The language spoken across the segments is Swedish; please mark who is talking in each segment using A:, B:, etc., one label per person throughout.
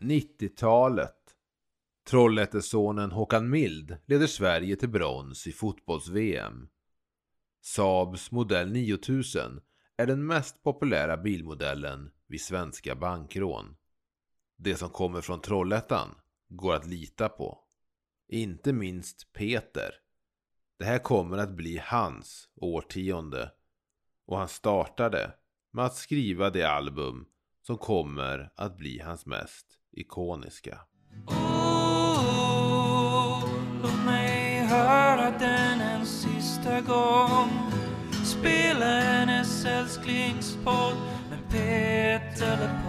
A: 90-talet. Trollhättesonen Håkan Mild leder Sverige till brons i fotbolls-VM. Saabs modell 9000 är den mest populära bilmodellen vid svenska bankrån. Det som kommer från Trollhättan går att lita på. Inte minst Peter. Det här kommer att bli hans årtionde. Och han startade med att skriva det album som kommer att bli hans mest ikoniska.
B: Oh, låt mig höra den en sista gång Spela hennes älsklingspodd med Peter LePold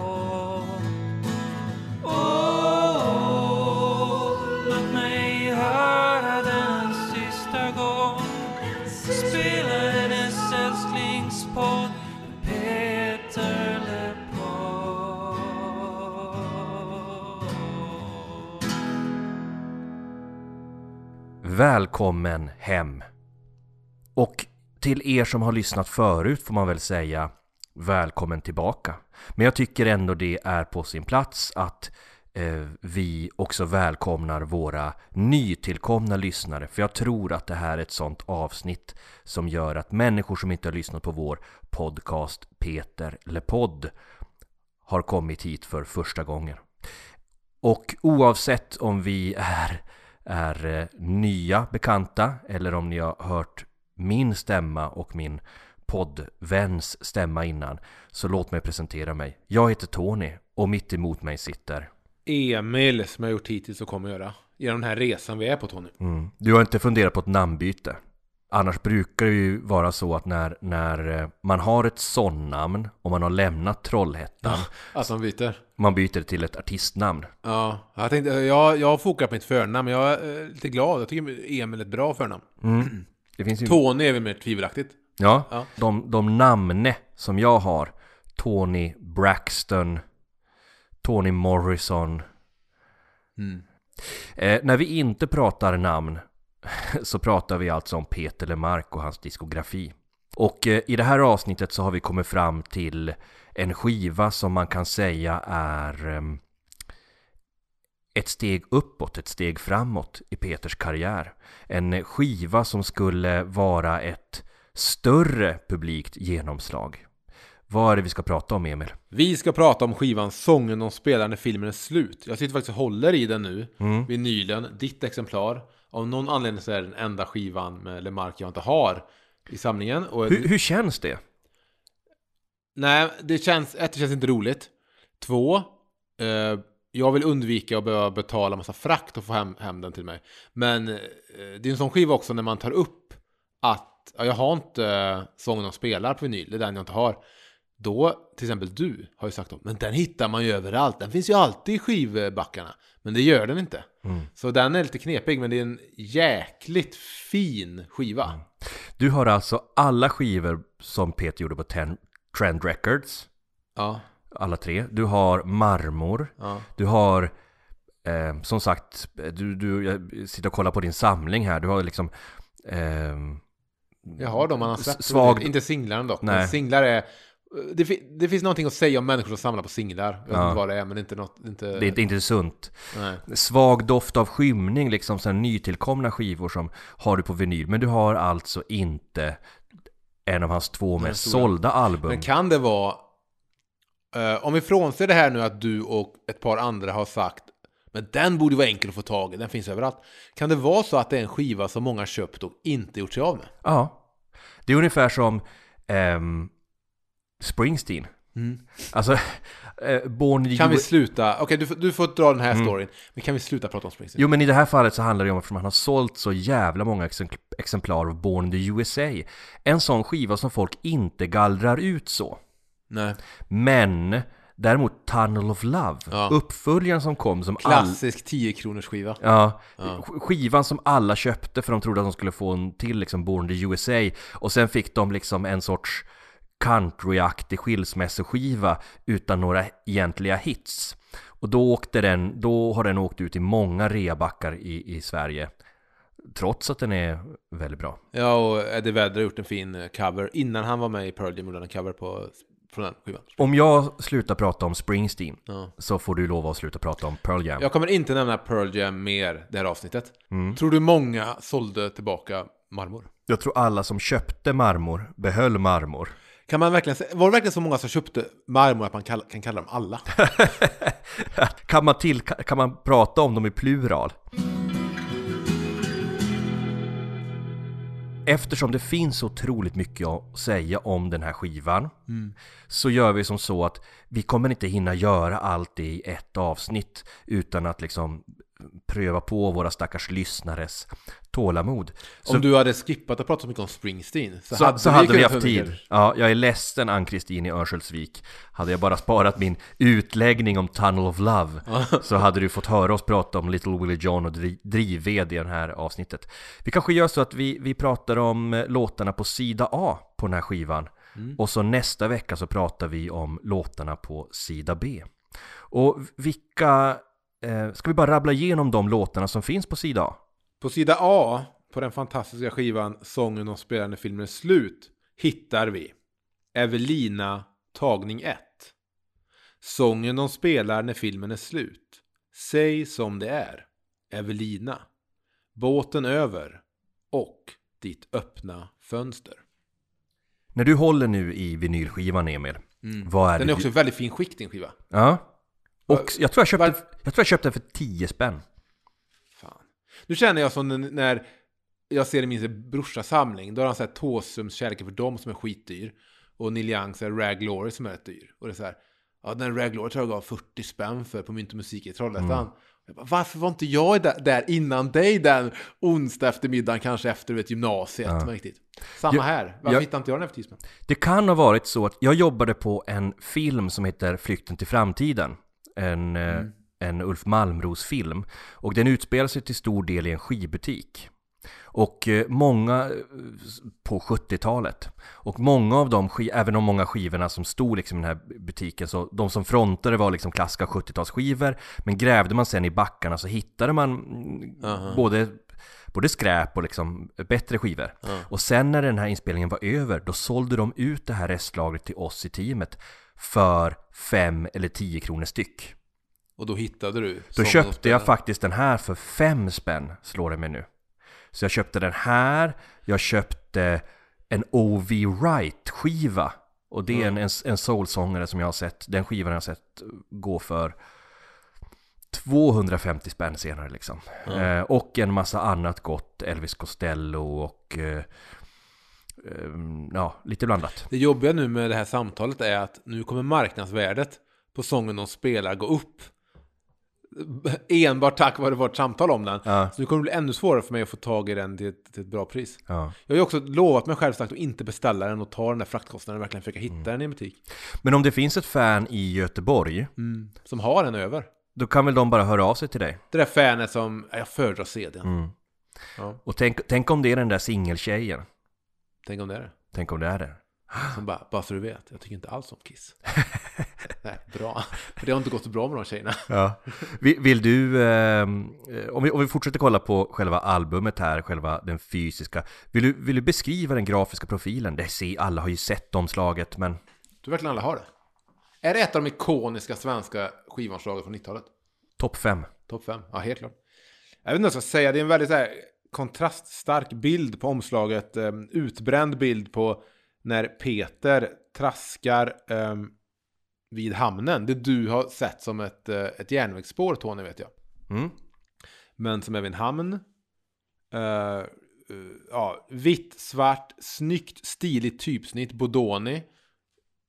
C: Välkommen hem! Och till er som har lyssnat förut får man väl säga välkommen tillbaka. Men jag tycker ändå det är på sin plats att eh, vi också välkomnar våra nytillkomna lyssnare. För jag tror att det här är ett sånt avsnitt som gör att människor som inte har lyssnat på vår podcast Peter Lepodd har kommit hit för första gången. Och oavsett om vi är, är eh, nya bekanta eller om ni har hört min stämma och min poddväns stämma innan så låt mig presentera mig. Jag heter Tony och mitt emot mig sitter
A: Emil som jag gjort hittills och kommer göra. Genom den här resan vi är på Tony.
C: mm. Du har inte funderat på ett namnbyte? Annars brukar det ju vara så att när, när eh, man har ett sån-namn och man har lämnat Trollhättan
A: Att man byter.
C: man byter till ett artistnamn.
A: Ja, jag tänkte, jag, jag har fokat på mitt förnamn, jag är eh, lite glad. Jag tycker Emil är ett bra förnamn.
C: Mm. Ju...
A: Tony är väl mer tvivelaktigt.
C: Ja,
A: Ja.
C: De, de namne som jag har Tony Braxton Tony Morrison
A: Mm.
C: eh, När vi inte pratar namn så pratar vi alltså om Peter Lemark och hans diskografi Och eh, i det här avsnittet så har vi kommit fram till en skiva som man kan säga är ehm, ett steg uppåt, ett steg framåt i Peters karriär. En skiva som skulle vara ett större publikt genomslag. Vad är det vi ska prata om, Emil?
A: Vi ska prata om skivan Sången de spelar när filmen är slut. Jag sitter faktiskt och håller i den nu,
C: Mm.
A: vinylen, ditt exemplar. Av någon anledning så är det den enda skivan med LeMarc jag inte har i samlingen. Och
C: Hur, hur känns det?
A: Nej, det känns, ett, det känns inte roligt. Två, eh, jag vill undvika att behöva betala massa frakt och få hem, hem den till mig. Men eh, det är en sån skiva också när man tar upp att ja, jag har inte eh, sången de spelar på vinyl, det är den jag inte har. Då, till exempel du, har ju sagt om, men den hittar man ju överallt. Den finns ju alltid i skivbackarna. Men det gör den inte.
C: Mm.
A: Så den är lite knepig, men det är en jäkligt fin skiva.
C: Du har alltså alla skivor som Peter gjorde på Ten, Trend Records.
A: Ja,
C: Alla tre. Du har Marmor.
A: ja.
C: Du har eh, som sagt, du, du, jag sitter och kollar på din samling här. Du har liksom ehm,
A: Jag har dem man har släppt.
C: Svag-
A: Inte singlarna dock.
C: Nej.
A: Men singlar är... Det, fi- det finns någonting att säga om människor som samlar på singlar. Jag vet
C: Ja.
A: inte vad det är, men det är inte något... Inte,
C: det är inte, sunt.
A: Nej.
C: Svag doft av skymning, liksom sådana nytillkomna skivor som har du på vinyl. Men du har alltså inte en av hans två mest sålda album.
A: Men kan det vara... eh, om vi frånser det här nu att du och ett par andra har sagt men den borde vara enkel att få tag i, den finns överallt. Kan det vara så att det är en skiva som många köpt och inte gjort sig av med?
C: Ja. Det är ungefär som ehm, Springsteen. Alltså, eh, Born
A: Mm. Kan vi sluta? Okej, du, får- du får dra den här
C: Mm.
A: storyn. Men kan vi sluta prata om Springsteen?
C: Jo men i det här fallet så handlar det om att man har sålt så jävla många exempl- exemplar av Born in the USA. En sån skiva som folk inte gallrar ut så.
A: Nej.
C: Men däremot Tunnel of Love,
A: Ja.
C: uppföljaren som kom som all...
A: Klassisk 10 kronors skiva.
C: Ja,
A: Ja.
C: sk- skivan som alla köpte för de trodde att de skulle få en till liksom Born in the USA och sen fick de liksom en sorts countryaktig skilsmässoskiva utan några egentliga hits. Och då åkte den, då har den åkt ut i många reabackar i, i Sverige. Trots att den är väldigt bra.
A: Ja, och Eddie Vedder har gjort en fin eh, cover. Innan han var med i Pearl Jam gjorde han en cover på från den skivan.
C: Om jag slutar prata om Springsteen
A: Ja.
C: så får du lova att sluta prata om Pearl Jam.
A: Jag kommer inte nämna Pearl Jam mer det här avsnittet.
C: Mm.
A: Tror du många sålde tillbaka marmor?
C: Jag tror alla som köpte marmor behöll marmor.
A: Kan man verkligen var det verkligen så många som köpte marmor att man kall, kan kalla dem alla?
C: kan, man till, kan man prata om dem i plural? Eftersom det finns så otroligt mycket att säga om den här skivan så gör vi som så att vi kommer inte hinna göra allt det i ett avsnitt utan att liksom pröva på våra stackars lyssnares tålamod. Så,
A: Om du hade skippat att prata så mycket om Springsteen så,
C: så, så hade vi haft tid. Ja, jag är ledsen Ann-Kristin i Örnsköldsvik. Hade jag bara sparat min utläggning om Tunnel of Love så hade du fått höra oss prata om Little Willie John och dri- drivved i det här avsnittet. Vi kanske gör så att vi, vi pratar om eh, låtarna på sida A på den här skivan. Och så nästa vecka så pratar vi om låtarna på sida B. Och vilka... Eh, ska vi bara rabbla igenom de låtarna som finns på sida A?
A: På sida A på den fantastiska skivan Sången de spelar när filmen slut hittar vi Evelina tagning 1. Sången de spelar när filmen är slut. Säg som det är. Evelina. Båten över. Och ditt öppna fönster.
C: När du håller nu i vinylskivan Emil, vad är
A: Mm. Den
C: det
A: är
C: du-
A: också i väldigt fin skick din skiva.
C: Ja. Och jag tror jag köpte, jag tror jag köpte den för 10 spänn.
A: Fan. Nu känner jag som när jag ser min brorsas samling. Då har han så här Tåströms Kärleken för dem som är skitdyr. Och Neil Youngs är Rag Glory som är rätt dyr. Och det är så här. Ja, den Rag Glory tror jag gav 40 spänn för på Mynt och Musik i Trollhättan. Bara, Varför var inte jag där, innan dig den onsdag eftermiddagen, kanske efter vet, gymnasiet? Men riktigt. Samma
C: Jag-
A: här. Varför
C: jag-
A: hittade inte jag den här för 10 spänn?
C: Det kan ha varit så att jag jobbade på en film som heter Flykten till framtiden. En, eh, en Ulf Malmros-film. Och den utspelar sig till stor del i en skivbutik. Och eh, många eh, på 70-talet. Och många av de, även de många skivorna som stod liksom i den här butiken, så de som frontade var liksom klassiska 70-talsskivor. Men grävde man sen i backarna så hittade man mm, både både skräp och liksom bättre skivor. Och sen när den här inspelningen var över, då sålde de ut det här restlagret till oss i teamet för 5 eller 10 kronor styck.
A: Och då hittade du.
C: Då köpte jag faktiskt den här för 5 spänn, slår det mig nu. Så jag köpte den här, jag köpte en O.V. Wright-skiva. Och det är en, en, en soulsångare som jag har sett, den skivan har jag sett gå för 250 spänn senare liksom. Eh, och en massa annat gott, Elvis Costello och eh, eh, ja, lite blandat.
A: Det jobbiga nu med det här samtalet är att nu kommer marknadsvärdet på sången de spelar gå upp. Enbart tack vare vårt samtal om den.
C: Ja.
A: Så nu kommer det bli ännu svårare för mig att få tag i den till ett, till ett bra pris.
C: Ja.
A: Jag har ju också lovat mig själv sagt att inte beställa den och ta den där fraktkostnaden och verkligen försöka hitta
C: Mm.
A: den i en butik.
C: Men om det finns ett fan i Göteborg,
A: Som har den över.
C: Då kan väl de bara höra av sig till dig?
A: Det där fanet som, ja, jag föredrar CDn.
C: Mm.
A: Ja,
C: Och tänk, tänk om det är den där singeltjejen.
A: tänk om det är det.
C: Tänk om det är det.
A: Som bara, bara så du vet, jag tycker inte alls om Kiss. Nej, bra. För det har inte gått så bra med de tjejerna.
C: Ja. Vill, vill du, ehm, eh, om, vi, om vi fortsätter kolla på själva albumet här, själva den fysiska. Vill du, vill du beskriva den grafiska profilen? Det ser, alla har ju sett omslaget, men
A: Du verkligen alla har det. Är det ett av de ikoniska svenska skivomslagen från 90-talet?
C: topp fem.
A: Topp 5? Ja, helt klart. Jag vet inte vad jag ska säga, det är en väldigt här, kontraststark bild på omslaget. eh, utbränd bild på när Peter traskar eh, vid hamnen. Det du har sett som ett, eh, ett järnvägsspår, Tony, vet jag.
C: Mm.
A: Men som är vid en hamn. Eh, eh, ja, vitt, svart, snyggt, stiligt typsnitt, Bodoni.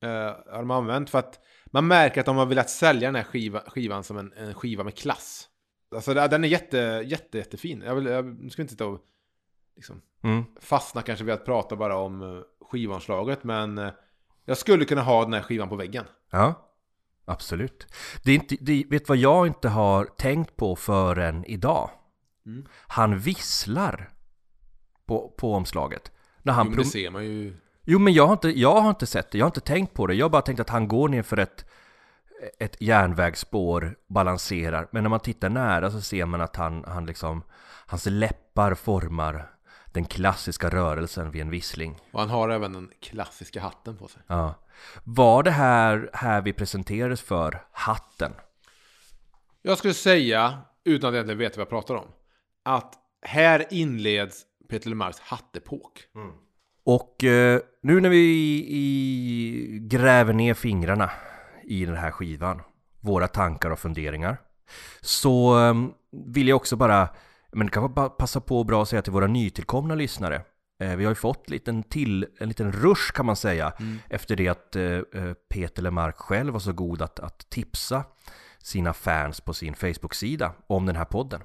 A: Uh, har de använt för att man märker att de har velat sälja den här skiva, skivan som en, en skiva med klass. Alltså den är jätte, jätte, jättefin. Jag, vill, jag ska inte sitta och liksom,
C: Mm.
A: fastna kanske vid att prata bara om uh, skivomslaget. Men eh, jag skulle kunna ha den här skivan på väggen.
C: Ja, absolut. Det är inte, det, vet vad jag inte har tänkt på förrän idag?
A: Mm.
C: Han visslar på, på omslaget. När han
A: Jo, det ser man ju.
C: Jo men jag har, inte, jag har inte sett det, jag har inte tänkt på det. Jag har bara tänkt att han går ner för ett, ett järnvägsspår, balanserar. Men när man tittar nära så ser man att han, han liksom, hans läppar formar den klassiska rörelsen vid en vissling.
A: Och han har även den klassiska hatten på sig.
C: Ja. Var det här, här vi presenterades för hatten?
A: Jag skulle säga, utan att egentligen veta vad jag pratar om, att här inleds Peter Lemarks hattepok.
C: Och eh, nu när vi i, gräver ner fingrarna i den här skivan, våra tankar och funderingar, så eh, vill jag också bara, men det kan bara passa på bra att säga till våra nytillkomna lyssnare. Eh, vi har ju fått liten till, en liten rush kan man säga, efter det att eh, eh, Peter Lemark själv var så god att, att tipsa sina fans på sin Facebook-sida om den här podden.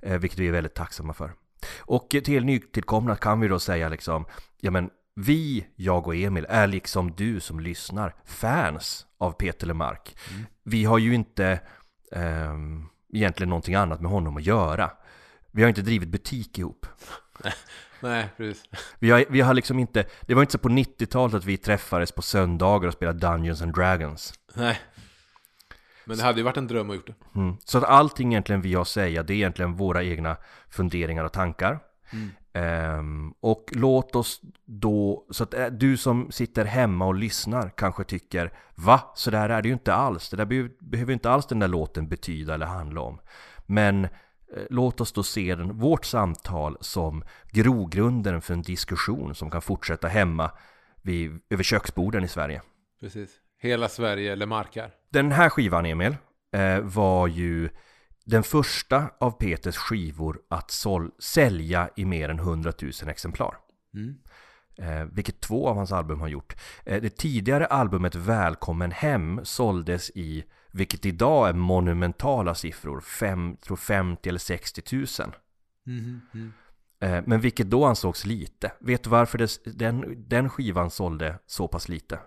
C: Vilket vi är väldigt tacksamma för. Och till nytillkomna kan vi då säga liksom, ja men vi, jag och Emil, är liksom du som lyssnar fans av Peter Lemark. Vi har ju inte ehm, egentligen någonting annat med honom att göra. Vi har inte drivit butik ihop.
A: Nej, precis.
C: Vi har, vi har liksom inte, det var inte så på 90-talet att vi träffades på söndagar och spelade Dungeons and Dragons.
A: Nej. Men det hade ju varit en dröm att gjort det.
C: Mm. Så att allting egentligen vi har att säga, det är egentligen våra egna funderingar och tankar. Ehm, och låt oss då, så att äh, du som sitter hemma och lyssnar kanske tycker Va? Så där är det ju inte alls. Det där be- behöver inte alls den där låten betyda eller handla om. Men eh, låt oss då se den, vårt samtal som grogrunden för en diskussion som kan fortsätta hemma vid, över köksborden i Sverige.
A: Precis. Hela Sverige Lemarkar.
C: Den här skivan, Emil, eh, var ju den första av Peters skivor att sål- sälja i mer än 100 000 exemplar.
A: Mm.
C: Eh, vilket två av hans album har gjort. Eh, det tidigare albumet Välkommen Hem såldes i, vilket idag är monumentala siffror, fem, tror 50 eller 60 000.
A: Mhm, mm.
C: Eh, men vilket då ansågs lite. Vet du varför det, den, den skivan sålde så pass lite?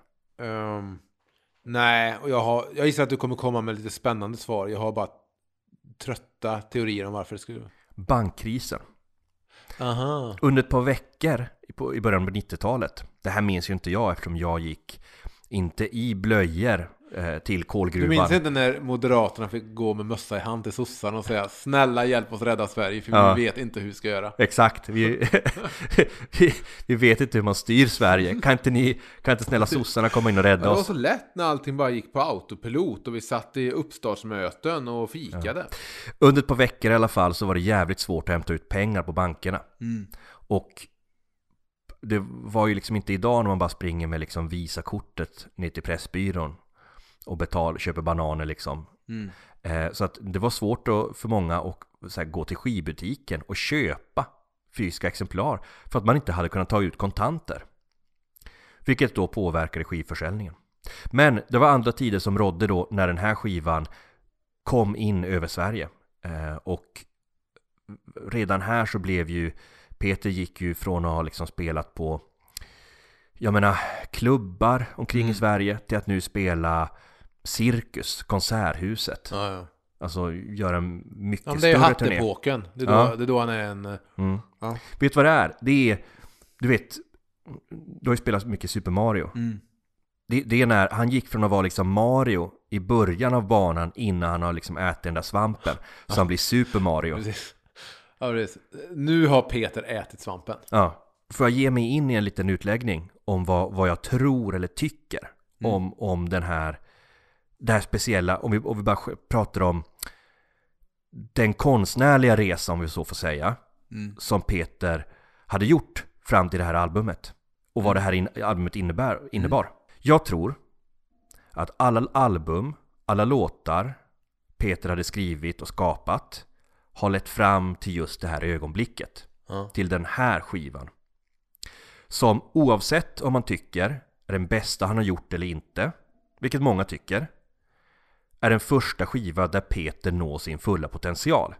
A: Ehm, nej, och jag, har, jag gissar att du kommer komma med lite spännande svar. Jag har bara trötta teorier om varför det skulle.
C: Bankkrisen.
A: Aha.
C: Under ett par veckor i början på 90-talet. Det här minns ju inte jag eftersom jag gick inte i blöjor eh, till
A: Du
C: kolgruvan.
A: minns inte när Moderaterna fick gå med mössa i hand till sossarna och säga Snälla hjälp oss rädda Sverige för
C: Ja.
A: vi vet inte hur vi ska göra.
C: Exakt, vi, vi, vi vet inte hur man styr Sverige. Kan inte ni, kan inte snälla sossarna komma in och
A: Det
C: rädda
A: var
C: oss?
A: så lätt när allting bara gick på autopilot och vi satt i uppstartsmöten och fikade.
C: Under ett par veckor i alla fall så var det jävligt svårt att hämta ut pengar på bankerna.
A: Mm.
C: Och det var ju liksom inte idag när man bara springer med liksom Visakortet ner till Pressbyrån och betal, köper bananer liksom.
A: Mm.
C: Eh, så att det var svårt då för många att här, gå till skivbutiken och köpa fysiska exemplar för att man inte hade kunnat ta ut kontanter. Vilket då påverkade skivförsäljningen. Men det var andra tider som rådde då när den här skivan kom in över Sverige. Eh, och redan här så blev ju Peter gick ju från att ha liksom spelat på jag menar klubbar omkring i
A: Mm.
C: Sverige till att nu spela Cirkus, Konserthuset.
A: Ja, ja.
C: Alltså göra en mycket
A: ja men det är ju
C: större turné.
A: hattepoken. Det är,
C: Ja.
A: det är då han är en... eh,
C: Mm.
A: Ja.
C: Vet du vad det är? Det är, du vet, du har ju spelat mycket Super Mario.
A: Mm.
C: Det, det är när han gick från att vara liksom Mario i början av banan innan han har liksom ätit den där svampen. Så han blir Super Mario.
A: Precis. Ja, precis. Nu har Peter ätit svampen.
C: Ja. Får jag ge mig in i en liten utläggning om vad, vad jag tror eller tycker
A: Mm.
C: om, om den här, det här speciella, om vi, om vi bara pratar om den konstnärliga resan, om vi så får säga,
A: Mm.
C: som Peter hade gjort fram till det här albumet. Och vad det här in, albumet innebär, innebar. Jag tror att alla album, alla låtar Peter hade skrivit och skapat har lett fram till just det här ögonblicket.
A: Ja.
C: Till den här skivan. Som oavsett om man tycker är den bästa han har gjort eller inte, vilket många tycker, är den första skiva där Peter når sin fulla potential.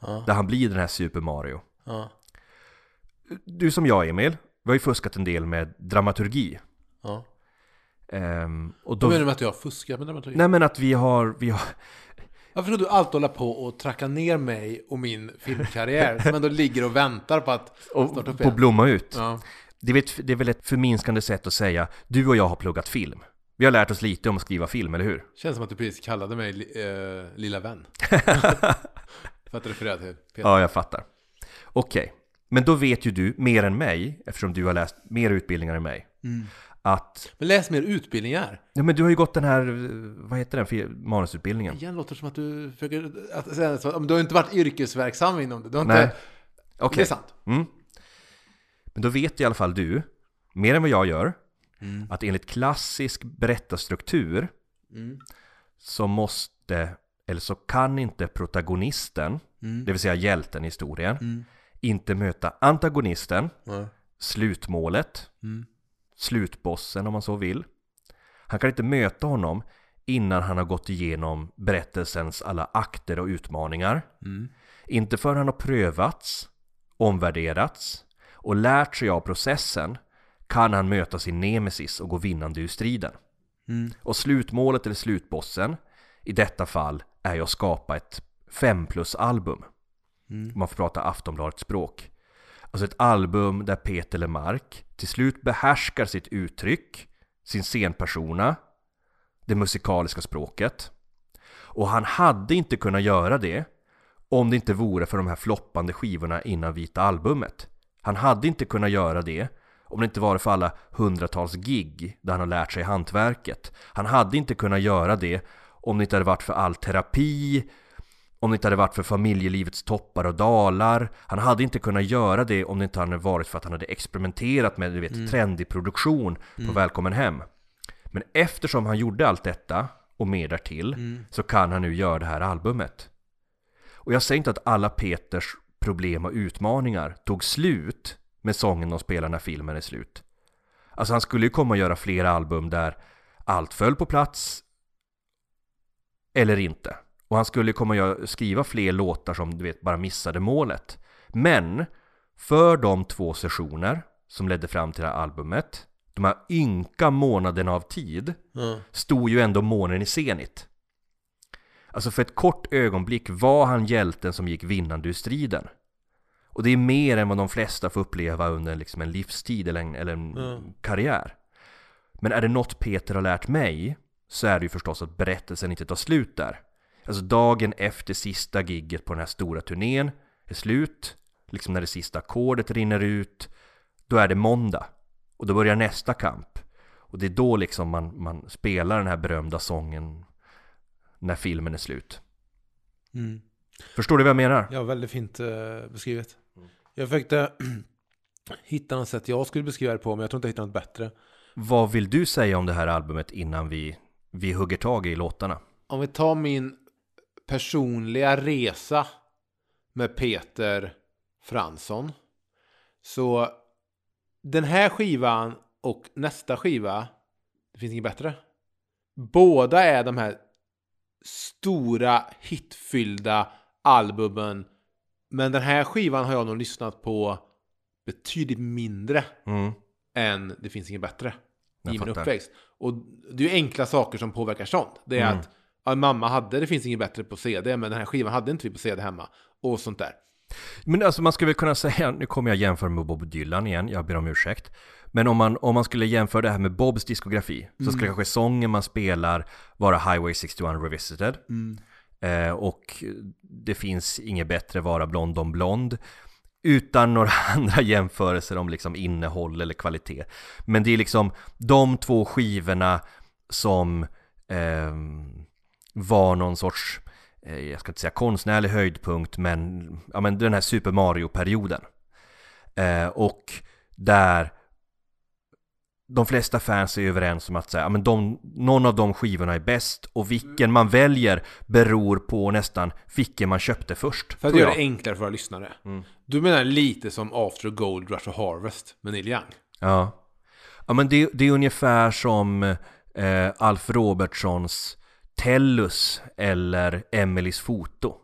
A: Ja.
C: Där han blir den här Super Mario.
A: Ja.
C: Du som jag Emil, vi har ju fuskat en del med dramaturgi.
A: Ja.
C: Ehm, och
A: Vad
C: då,
A: menar du med att jag har fuskat med dramaturgi?
C: nej men att vi har, vi har,
A: Varför ska du alltid hålla på och tracka ner mig och min filmkarriär som ändå ligger och väntar på att
C: och,
A: starta upp
C: på
A: igen?
C: blomma ut.
A: Ja.
C: Det, är väl ett, det är väl ett förminskande sätt att säga, du och jag har pluggat film. Vi har lärt oss lite om att skriva film, eller hur?
A: Känns som att du precis kallade mig eh, lilla vän. För att referera till Peter.
C: Ja, jag fattar. Okej. Men då vet ju du mer än mig, eftersom du har läst mer utbildningar än mig, att
A: Men läs mer utbildningar.
C: Ja men du har ju gått den här, vad heter den, för manusutbildningen?
A: Igen låter det som att du försöker att. Om du har inte varit yrkesverksam inom det. Du har inte...
C: Nej. Okej.
A: Det är sant.
C: Mm. Men då vet i alla fall du, mer än vad jag gör, att enligt klassisk berättarstruktur så måste, eller så kan inte protagonisten, det vill säga hjälten i historien, inte möta antagonisten,
A: Ja.
C: slutmålet, slutbossen om man så vill. Han kan inte möta honom innan han har gått igenom berättelsens alla akter och utmaningar. Inte förrän han har prövats, omvärderats och lärt sig av processen kan han möta sin nemesis och gå vinnande ur striden. Och slutmålet eller slutbossen i detta fall är ju att skapa ett 5 plus album. Om man får prata Aftonbladets språk. Alltså ett album där Peter Lemark till slut behärskar sitt uttryck, sin scenpersona, det musikaliska språket. Och han hade inte kunnat göra det om det inte vore för de här floppande skivorna innan Vita Albumet. Han hade inte kunnat göra det om det inte var för alla hundratals gig där han har lärt sig hantverket. Han hade inte kunnat göra det om det inte hade varit för all terapi, om det inte hade varit för familjelivets toppar och dalar. Han hade inte kunnat göra det om det inte hade varit för att han hade experimenterat med du vet, trendig produktion på Välkommen Hem. Men eftersom han gjorde allt detta och mer därtill så kan han nu göra det här albumet. Och jag säger inte att alla Peters problem och utmaningar tog slut med sången de spelar när filmen är slut. Alltså han skulle ju komma och göra fler album där allt föll på plats eller inte. Och han skulle komma göra- skriva fler låtar som du vet bara missade målet. Men för de två sessioner som ledde fram till det här albumet, de här ynka månaderna av tid,
A: Ja.
C: stod ju ändå månen i Zenit. Alltså för ett kort ögonblick var han hjälten som gick vinnande ur striden. Och det är mer än vad de flesta får uppleva under liksom en livstid eller en, eller en
A: Ja.
C: karriär. Men är det något Peter har lärt mig så är det ju förstås att berättelsen inte tar slut där. Alltså dagen efter sista gigget på den här stora turnén är slut, liksom när det sista ackordet rinner ut, då är det måndag. Och då börjar nästa kamp. Och det är då liksom man, man spelar den här berömda sången när filmen är slut.
A: Mm.
C: Förstår du vad jag menar?
A: Ja, väldigt fint eh, beskrivet. Jag försökte hitta något sätt jag skulle beskriva det på, men jag tror inte jag hittade något bättre.
C: Vad vill du säga om det här albumet innan vi, vi hugger tag i låtarna?
A: Om vi tar min personliga resa med Peter Fransson. Så den här skivan och nästa skiva, det finns inget bättre. Båda är de här stora hitfyllda albumen. Men den här skivan har jag nog lyssnat på betydligt mindre
C: Mm.
A: än Det finns inget bättre
C: Jag
A: i min uppväxt. Och det är ju enkla saker som påverkar sånt. Det är
C: Mm.
A: att ja, mamma hade Det finns inget bättre på CD, men den här skivan hade inte vi på CD hemma. Och sånt där.
C: Men alltså man skulle väl kunna säga, nu kommer jag jämföra med Bob Dylan igen, jag ber om ursäkt. Men om man, om man skulle jämföra det här med Bobs diskografi, så skulle kanske sången man spelar vara Highway 61 Revisited. Eh, och det finns inget bättre vara Blond om Blond. Utan några andra jämförelser om liksom innehåll eller kvalitet. Men det är liksom de två skivorna som eh, var någon sorts, eh, jag ska inte säga konstnärlig höjdpunkt, men, ja, men den här Super Mario-perioden. Eh, och där de flesta fans är överens om att säga, ja, men de, någon av de skivorna är bäst och vilken man väljer beror på nästan vilken man köpte först.
A: För att göra det enklare för våra lyssnare.
C: Mm.
A: Du menar lite som After Gold Rush och Harvest med Neil Young?
C: Ja. Ja men det, det är ungefär som eh, Alf Robertsons Tellus eller Emelies foto.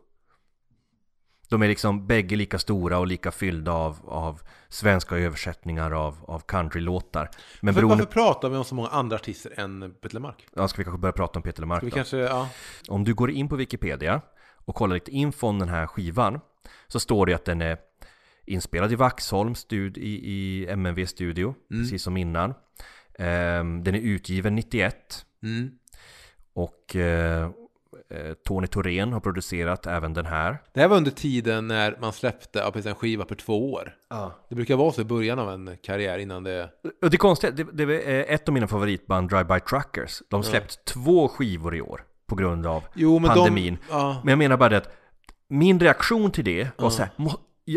C: De är liksom bägge lika stora och lika fyllda av, av svenska översättningar av, av countrylåtar. Men
A: För,
C: beroende...
A: Varför pratar vi om så många andra artister än Peter Lemark?
C: Ja, ska vi kanske börja prata om Peter Lemark
A: vi
C: då?
A: kanske, ja.
C: Om du går in på Wikipedia och kollar lite info om den här skivan så står det att den är inspelad i Vaxholm stud i, i MNV studio, precis som innan. Ehm, den är utgiven 91
A: Mm.
C: och eh, Tony Thorén har producerat även den här.
A: Det här var under tiden när man släppte ja, en skiva per två år. Det brukar vara så i början av en karriär innan det...
C: Och det konstiga, det, det är ett av mina favoritband, Drive-By Truckers. De släppt två skivor i år på grund av
A: Jo, men
C: pandemin.
A: de... Ja,
C: Men jag menar bara det att min reaktion till det var så här,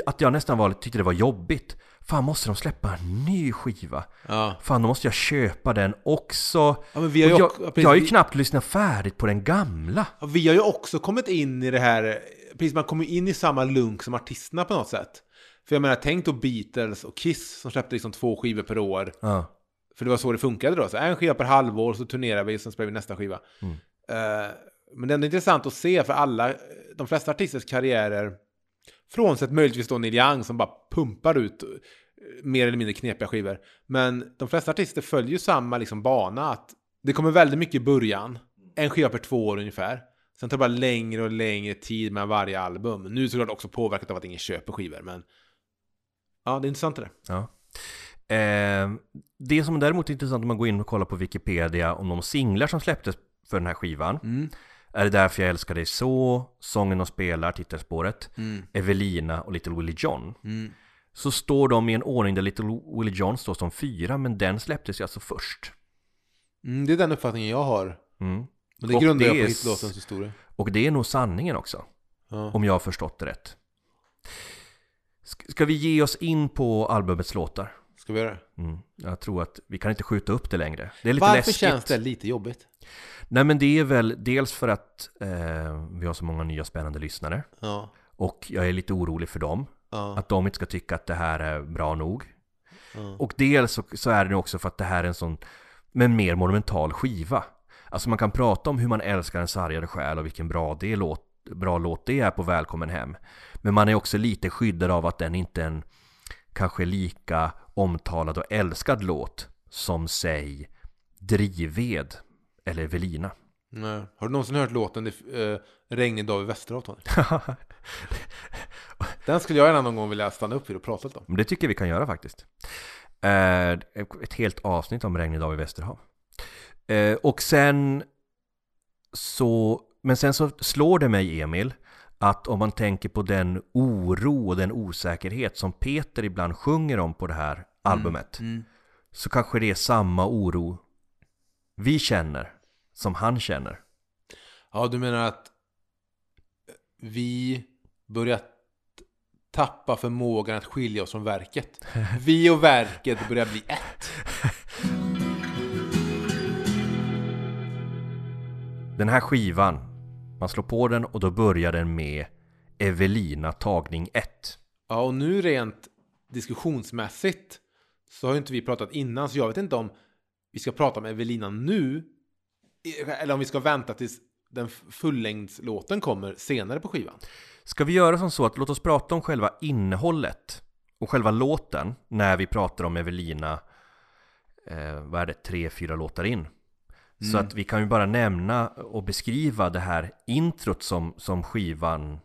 C: att jag nästan var, tyckte det var jobbigt. Fan, måste de släppa en ny skiva?
A: ja.
C: Fan, då måste jag köpa den också.
A: ja men vi har ju,
C: Och
A: också,
C: jag,
A: precis,
C: jag har ju knappt lyssnat färdigt på den gamla.
A: ja, vi har ju också kommit in i det här... Precis, man kommer in i samma lunk som artisterna på något sätt. För jag menar, tänk då Beatles och Kiss som släppte liksom två skivor per år.
C: Ja.
A: För det var så det funkade då. Så en skiva per halvår, så turnerar vi, sen spelar vi nästa skiva.
C: Mm.
A: Eh, men det är ändå intressant att se, för alla, de flesta artisters karriärer, frånsett möjligtvis då Neil Young som bara pumpar ut eh, mer eller mindre knepiga skivor. Men de flesta artister följer ju samma liksom bana, att det kommer väldigt mycket i början, en skiva per två år ungefär. Sen tar det bara längre och längre tid med varje album. Nu är det såklart också påverkat av att ingen köper skivor, men ja, det är intressant det där.
C: Ja. Eh, det som däremot är intressant om man går in och kollar på Wikipedia om de singlar som släpptes för den här skivan.
A: Mm.
C: Är det därför jag älskar dig så, Sången de spelar, titelspåret,
A: Mm.
C: Evelina och Little Willie John.
A: Mm.
C: Så står de i en ordning där Little Willie John står som fyra, men den släpptes ju alltså först.
A: Mm, det är den uppfattningen jag har.
C: Mm.
A: Men det
C: Och
A: grundar jag på hitlåtens historia.
C: Och det är nog sanningen också,
A: Ja.
C: om jag har förstått det rätt. Sk- Ska vi ge oss in på albumets låtar?
A: Ska vi göra det?
C: Mm. Jag tror att vi kan inte skjuta upp det längre. Det är lite
A: Varför
C: läskigt.
A: känns det lite jobbigt?
C: Nej men det är väl dels för att eh, vi har så många nya spännande lyssnare.
A: Ja.
C: Och jag är lite orolig för dem.
A: Ja.
C: Att de inte ska tycka att det här är bra nog.
A: ja.
C: Och dels så, så är det också för att det här är en sån, men mer monumental skiva. Alltså man kan prata om hur man älskar en sargade själ och vilken bra, det låt, bra låt det är på Välkommen Hem. Men man är också lite skyddad av att den inte är en kanske lika omtalad och älskad låt som säg Drivved eller Evelina.
A: Nej. Har du någonsin hört låten uh, Regnig dag i Västerhavet? Tony? Den skulle jag gärna någon gång vilja stanna upp vid och prata lite om.
C: Men det tycker jag vi kan göra faktiskt. Eh, ett helt avsnitt om regnig dag i Västerhav. Eh, och sen så, men sen så slår det mig Emil, att om man tänker på den oro och den osäkerhet som Peter ibland sjunger om på det här albumet,
A: Mm.
C: så kanske det är samma oro vi känner som han känner.
A: Ja, du menar att vi börjar tappa förmågan att skilja oss från verket. Vi och verket börjar bli ett.
C: Den här skivan, man slår på den och då börjar den med Evelina tagning 1.
A: Ja, och nu rent diskussionsmässigt så har ju inte vi pratat innan, så jag vet inte om vi ska prata om Evelina nu eller om vi ska vänta tills den fullängdslåten kommer senare på skivan.
C: Ska vi göra som så att låt oss prata om själva innehållet och själva låten när vi pratar om Evelina, eh, vad är det, tre, fyra låtar in. Så att vi kan ju bara nämna och beskriva det här introt som, som skivan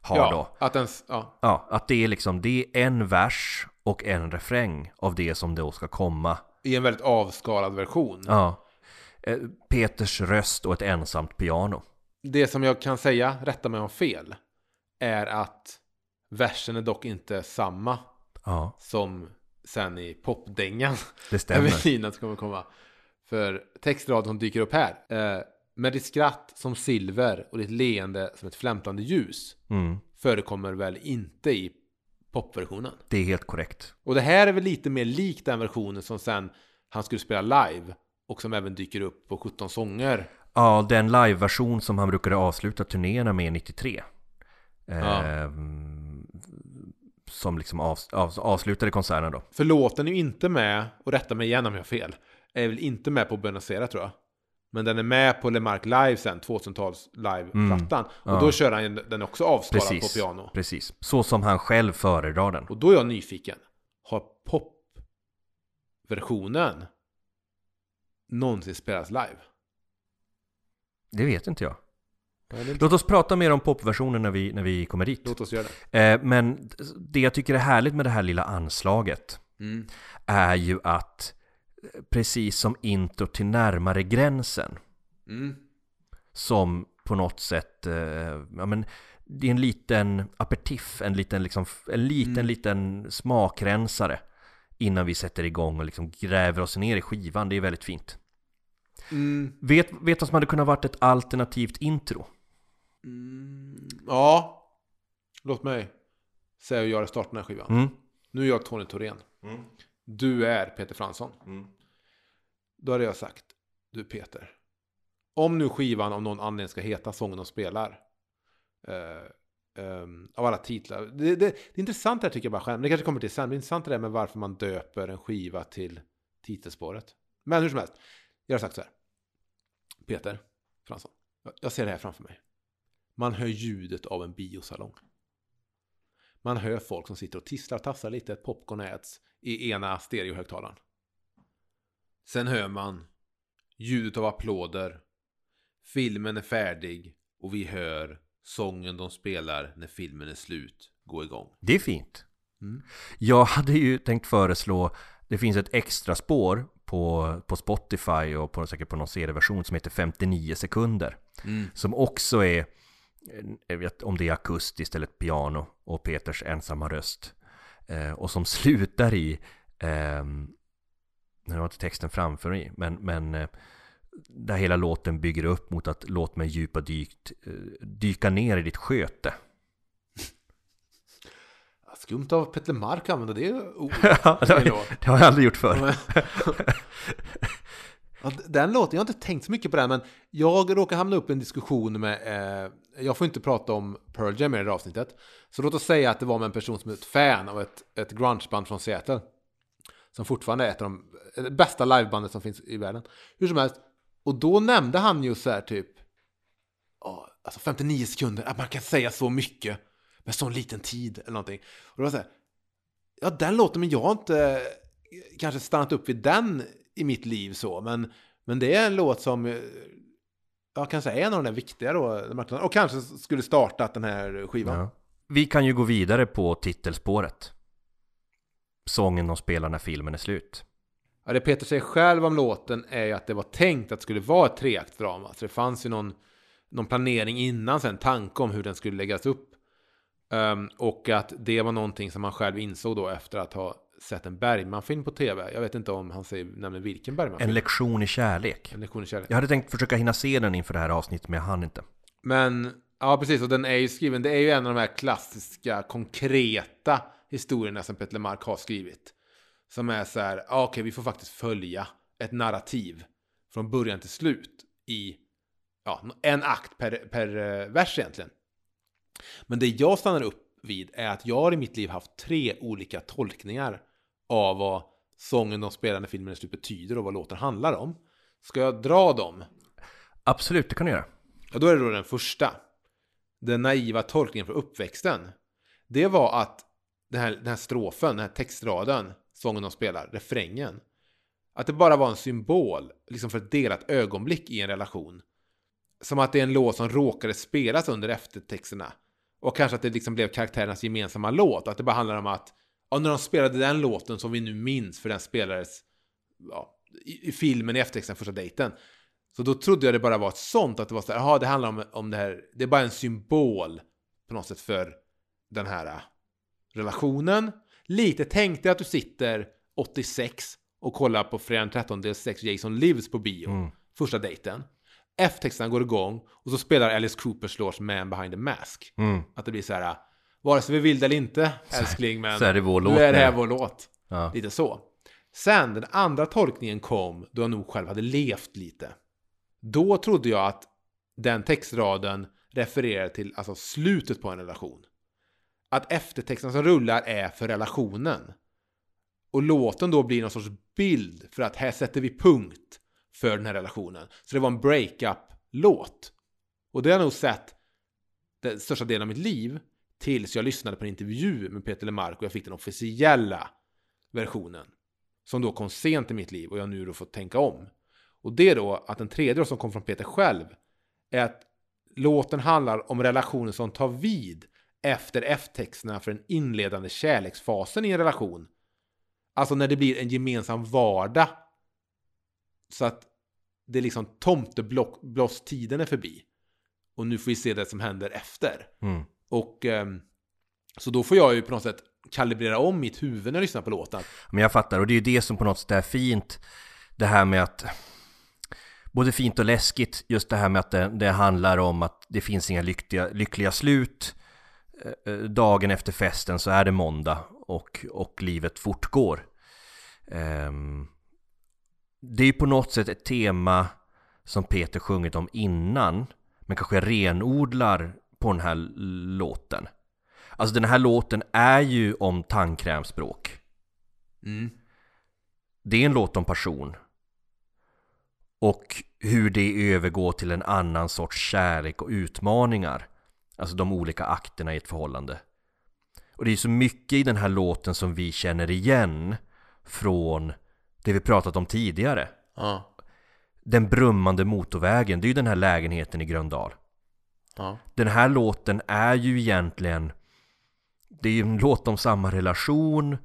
C: har då.
A: Ja, att den, ja,
C: Ja, att det är liksom, det är en vers och en refräng av det som då ska komma.
A: I en väldigt avskalad version.
C: Ja. Eh, Peters röst och ett ensamt piano.
A: Det som jag kan säga, rätta mig om fel, är att versen är dock inte samma
C: Ja,
A: som sen i popdängan.
C: det stämmer.
A: Evelina kommer komma. För textraden som dyker upp här. Eh, med ditt skratt som silver och ditt leende som ett flämtande ljus
C: Mm,
A: förekommer väl inte i popversionen.
C: det är helt korrekt.
A: Och det här är väl lite mer likt den versionen som sen han skulle spela live och som även dyker upp på 17 sånger.
C: Ja, den liveversion som han brukade avsluta turnéerna med 93.
A: Ja.
C: Eh, Som liksom av, av, avslutade konserten då.
A: För låten är ju inte med, och rätta mig igen om jag har fel, är väl inte med på Buenos Aires tror jag. Men den är med på LeMarc Live sen, 2000-tals live-plattan. Och
C: Mm. ja.
A: då kör han den också avskalad
C: Precis,
A: på piano.
C: precis. Så som han själv föredrar den.
A: Och då är jag nyfiken. Har popversionen någonsin spelats live?
C: Det vet inte jag. Låt oss prata mer om popversionen när vi, när vi kommer dit.
A: Låt oss göra det.
C: Eh, men det jag tycker är härligt med det här lilla anslaget
A: Mm.
C: är ju att precis som intro till närmare gränsen
A: Mm.
C: som på något sätt, eh, ja men det är en liten aperitif, en liten liksom, en liten,
A: Mm.
C: liten smakrensare innan vi sätter igång och liksom gräver oss ner i skivan. Det är väldigt fint.
A: Mm.
C: Vet, vet vad som hade kunnat varit ett alternativt intro?
A: Mm. Ja. Låt mig säga hur jag startar den här skivan.
C: Mm.
A: Nu är jag Tony Thorén. Du är Peter Fransson. Då hade jag sagt, du Peter. Om nu skivan av någon anledning ska heta Sången de spelar. eh, ehm, av alla titlar. Det, det, det är intressant det här tycker jag bara själv. Det kanske kommer till sen. Det är intressant det där med varför man döper en skiva till titelspåret. Men hur som helst. Jag har sagt så här. Peter Fransson. jag- ser det här framför mig. Man hör ljudet av en biosalong. Man hör folk som sitter och tisslar och tassar lite. Ett popcorn äts i ena stereohögtalaren. Sen hör man ljudet av applåder. Filmen är färdig och vi hör sången de spelar när filmen är slut gå igång.
C: Det är fint.
A: Mm.
C: Jag hade ju tänkt föreslå, det finns ett extra spår på, på Spotify och på, säkert på någon serieversion som heter 59 sekunder. Som också är, eh, jag vet om det är akustiskt eller ett piano och Peters ensamma röst. Eh, och som slutar i, ehm, nu har jag inte texten framför mig, men, men eh, där hela låten bygger upp mot att låt mig djupa dykt, eh, dyka ner i ditt sköte.
A: Skumt av Petter Mark att använda det ordet.
C: Ja, det, har, det har jag aldrig gjort förr.
A: Ja, den låten, jag har inte tänkt så mycket på den, men jag råkar hamna upp i en diskussion med, eh, jag får inte prata om Pearl Jam i det här avsnittet, så låt oss säga att det var med en person som är ett fan av ett, ett grungeband från Seattle, som fortfarande är ett av de eh, bästa livebandet som finns i världen. Hur som helst, och då nämnde han ju så här typ, oh, alltså 59 sekunder, att man kan säga så mycket med sån liten tid eller någonting. Och då var så här, ja den låten, men jag har inte eh, kanske stannat upp vid den i mitt liv så, men, men det är en låt som eh, jag kan säga är en av de där viktiga då, och kanske skulle startat den här skivan.
C: Ja. Vi kan ju gå vidare på titelspåret. Sången de spelar när filmen är slut.
A: Ja, det Peter säger själv om låten är ju att det var tänkt att det skulle vara ett treaktdrama. Så det fanns ju någon, någon planering innan sen, tanke om hur den skulle läggas upp. Ehm, och att det var någonting som han själv insåg då efter att ha sett en Bergman-film på tv. Jag vet inte om han säger nämligen vilken Bergman-film.
C: En lektion i kärlek.
A: En lektion i kärlek.
C: Jag hade tänkt försöka hinna se den inför det här avsnittet, men jag hann inte.
A: Men, ja precis, och den är ju skriven, det är ju en av de här klassiska, konkreta historierna som Peter Lemark har skrivit. Som är så här, ja, okej, vi får faktiskt följa ett narrativ från början till slut i ja, en akt per, per eh, vers egentligen. Men det jag stannar upp vid är att jag i mitt liv haft tre olika tolkningar av vad sången de spelar när filmen är slut betyder och vad låten handlar om. Ska jag dra dem?
C: Absolut, det kan du göra.
A: Ja, då är det då den första. Den naiva tolkningen från uppväxten. Det var att den här, den här strofen, den här textraden, sången de spelar, refrängen. Att det bara var en symbol, liksom för ett delat ögonblick i en relation. Som att det är en låt som råkade spelas under eftertexterna. Och kanske att det liksom blev karaktärernas gemensamma låt. Att det bara handlar om att, ja, när de spelade den låten som vi nu minns, för den spelades ja, i, i filmen i eftertexten första dejten. Så då trodde jag det bara var ett sånt, att det var så här, jaha, det handlar om, om det här, det är bara en symbol på något sätt för den här äh, relationen. Lite tänkte jag att du sitter 86 och kollar på fredag den 13 del 6 Jason Lives på bio,
C: Mm.
A: första dejten. F-texterna går igång och så spelar Alice Coopers låt Man behind the mask.
C: Mm.
A: Att det blir så här, vare sig vi vill det eller inte, älskling, men
C: så är det vår
A: nu
C: låt
A: är det här
C: nu.
A: vår låt.
C: Ja.
A: Lite så. Sen den andra tolkningen kom då jag nog själv hade levt lite. Då trodde jag att den textraden refererar till alltså slutet på en relation. Att eftertexten som rullar är för relationen. Och låten då blir någon sorts bild för att här sätter vi punkt för den här relationen. Så det var en breakup-låt. Och det har jag nog sett den största delen av mitt liv tills jag lyssnade på en intervju med Peter Lemark och jag fick den officiella versionen. Som då kom sent i mitt liv och jag nu då fått tänka om. Och det är då att den tredje då som kom från Peter själv är att låten handlar om relationen som tar vid efter F-texterna för den inledande kärleksfasen i en relation. Alltså när det blir en gemensam vardag. Så att det är liksom tomteblosstiden är förbi. Och nu får vi se det som händer efter.
C: Mm.
A: Och eh, så då får jag ju på något sätt kalibrera om mitt huvud när jag lyssnar på låten.
C: Men jag fattar, och det är ju det som på något sätt är fint. Det här med att... Både fint och läskigt, just det här med att det, det handlar om att det finns inga lyckliga, lyckliga slut. Eh, eh, dagen efter festen så är det måndag och, och livet fortgår. Ehm, det är ju på något sätt ett tema som Peter sjungit om innan, men kanske renodlar på den här låten. Alltså den här låten är ju om tandkrämsbråk.
A: Mm.
C: Det är en låt om passion. Och hur det övergår till en annan sorts kärlek och utmaningar. Alltså de olika akterna i ett förhållande. Och det är så mycket i den här låten som vi känner igen från det vi pratat om tidigare.
A: Ja.
C: Den brummande motorvägen, det är ju den här lägenheten i Gröndal.
A: Ja.
C: Den här låten är ju egentligen Det är ju en låt om samma relation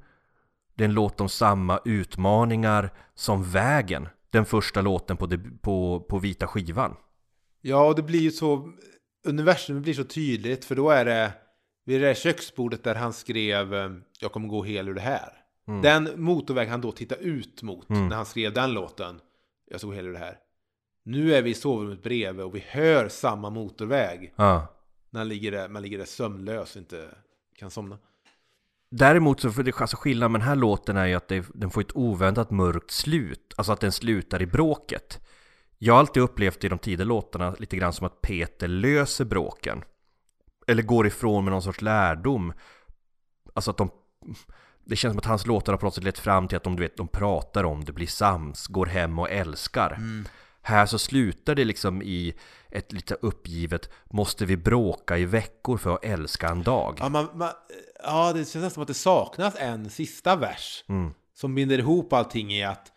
C: Det är en låt om samma utmaningar som Vägen Den första låten på, på, på vita skivan
A: Ja, och det blir ju så... Universum blir så tydligt, för då är det vid det där köksbordet där han skrev eh, Jag kommer gå hel ur det här. Den motorväg han då tittar ut mot när han skrev den låten Jag ska gå hel ur det här. Nu är vi i sovrummet bredvid och vi hör samma motorväg.
C: ja.
A: När han ligger där, man ligger där sömnlös och inte kan somna.
C: Däremot så, för det, alltså skillnaden med den här låten är ju att det, den får ett oväntat mörkt slut Alltså att den slutar i bråket Jag har alltid upplevt i de tidiga låtarna lite grann som att Peter löser bråken Eller går ifrån med någon sorts lärdom Alltså att de Det känns som att hans låtar har på något sätt lett fram till att de, du vet, de pratar om det, blir sams, går hem och älskar Här så slutar det liksom i ett lite uppgivet Måste vi bråka i veckor för att älska en dag?
A: Ja, man, man, ja, det känns nästan som att det saknas en sista vers.
C: Mm.
A: Som binder ihop allting i att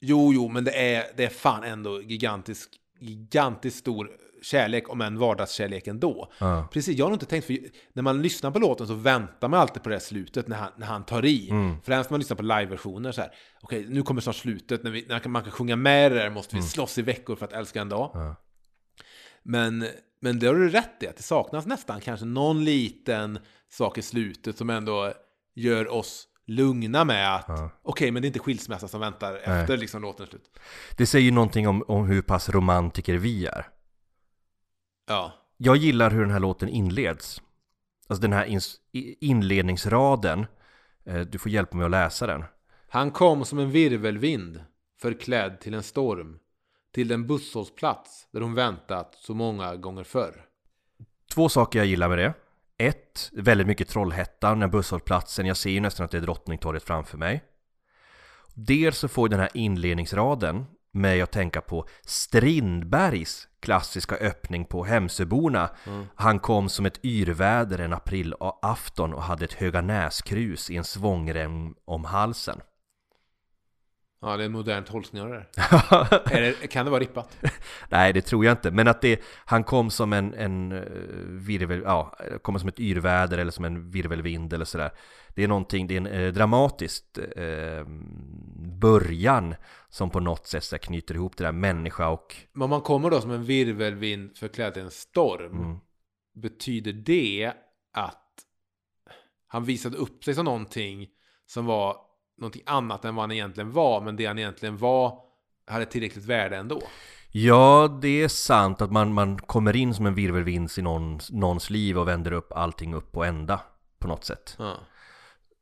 A: Jo, jo, men det är, det är fan ändå gigantisk, gigantiskt stor kärlek, om en vardagskärlek ändå.
C: Ja.
A: Precis, jag har nog inte tänkt, för när man lyssnar på låten så väntar man alltid på det här slutet när han, när han tar i.
C: Mm.
A: Främst när man lyssnar på liveversioner så här. Okej, nu kommer snart slutet, när, vi, när man kan sjunga med det där måste vi slåss i veckor för att älska en dag.
C: Mm. Ja.
A: Men, men det har du rätt i, att det saknas nästan kanske någon liten sak i slutet som ändå gör oss lugna med att
C: Ja.
A: okej, men det är inte skilsmässa som väntar efter liksom låten slut.
C: Det säger ju någonting om, om hur pass romantiker vi är.
A: Ja.
C: Jag gillar hur den här låten inleds. Alltså den här inledningsraden. Eh, Du får hjälpa mig att läsa den.
A: Han kom som en virvelvind, förklädd till en storm, till den busshållplats där hon väntat så många gånger förr.
C: Två saker jag gillar med det. Ett, väldigt mycket Trollhättan, den busshållplatsen. Jag ser ju nästan att det är Drottningtorget framför mig. Dels så får den här inledningsraden mig att tänka på Strindbergs klassiska öppning på Hemsöborna. Han kom som ett yrväder en aprilafton och hade ett höga näskrus i en svångrem om halsen.
A: Ja, det är en modern tolkning av det där. kan det vara rippat?
C: Nej, det tror jag inte. Men att det, han kom som en, en eh, virvel, ja, kommer som ett yrväder eller som en virvelvind eller sådär. Det är någonting, det är en eh, dramatiskt eh, början som på något sätt så knyter ihop det där människa och...
A: Men man kommer då som en virvelvind förklädd till en storm,
C: Mm.
A: betyder det att han visade upp sig som någonting som var någonting annat än vad han egentligen var, men det han egentligen var hade tillräckligt värde ändå?
C: Ja, det är sant att man, man kommer in som en virvelvind i någons, någons liv och vänder upp allting upp på ända på något sätt.
A: Ja.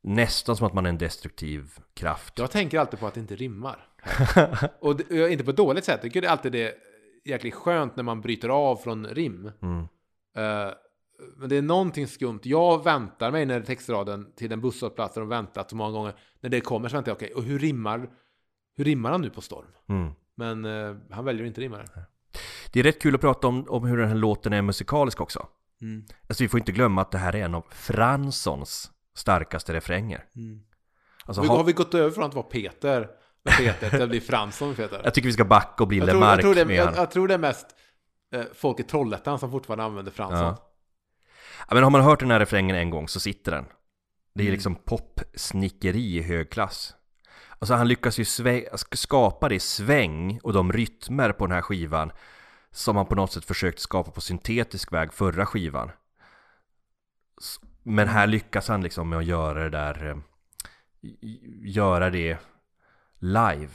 C: Nästan som att man är en destruktiv kraft.
A: Jag tänker alltid på att det inte rimmar. Och det, inte på ett dåligt sätt. Jag tycker det är alltid det jäkligt skönt när man bryter av från rim.
C: Mm.
A: Eh, men det är någonting skumt. Jag väntar mig när textraden till en busshållplats där de väntat så många gånger. När det kommer så väntar jag, okej, och hur rimmar, hur rimmar han nu på storm?
C: Mm.
A: Men eh, han väljer inte rimma det.
C: Det är rätt kul att prata om, om hur den här låten är musikalisk också.
A: Mm.
C: Alltså vi får inte glömma att det här är en av Franssons starkaste refränger. Alltså,
A: Vi,
C: ha,
A: har vi gått över från att vara Peter Peter till att bli Fransson Peter?
C: jag tycker vi ska backa och bli
A: Jag tror,
C: Lemark
A: jag, tror det,
C: med
A: jag, jag tror det är mest eh, folk i Trollhättan som fortfarande använder Fransson.
C: Ja. Ja, men har man hört den här refrängen en gång så sitter den. Det är
A: Mm.
C: liksom popsnickeri i hög klass. Alltså han lyckas ju skapa det sväng och de rytmer på den här skivan som han på något sätt försökte skapa på syntetisk väg förra skivan. Men här lyckas han liksom med att göra det där, eh, göra det live.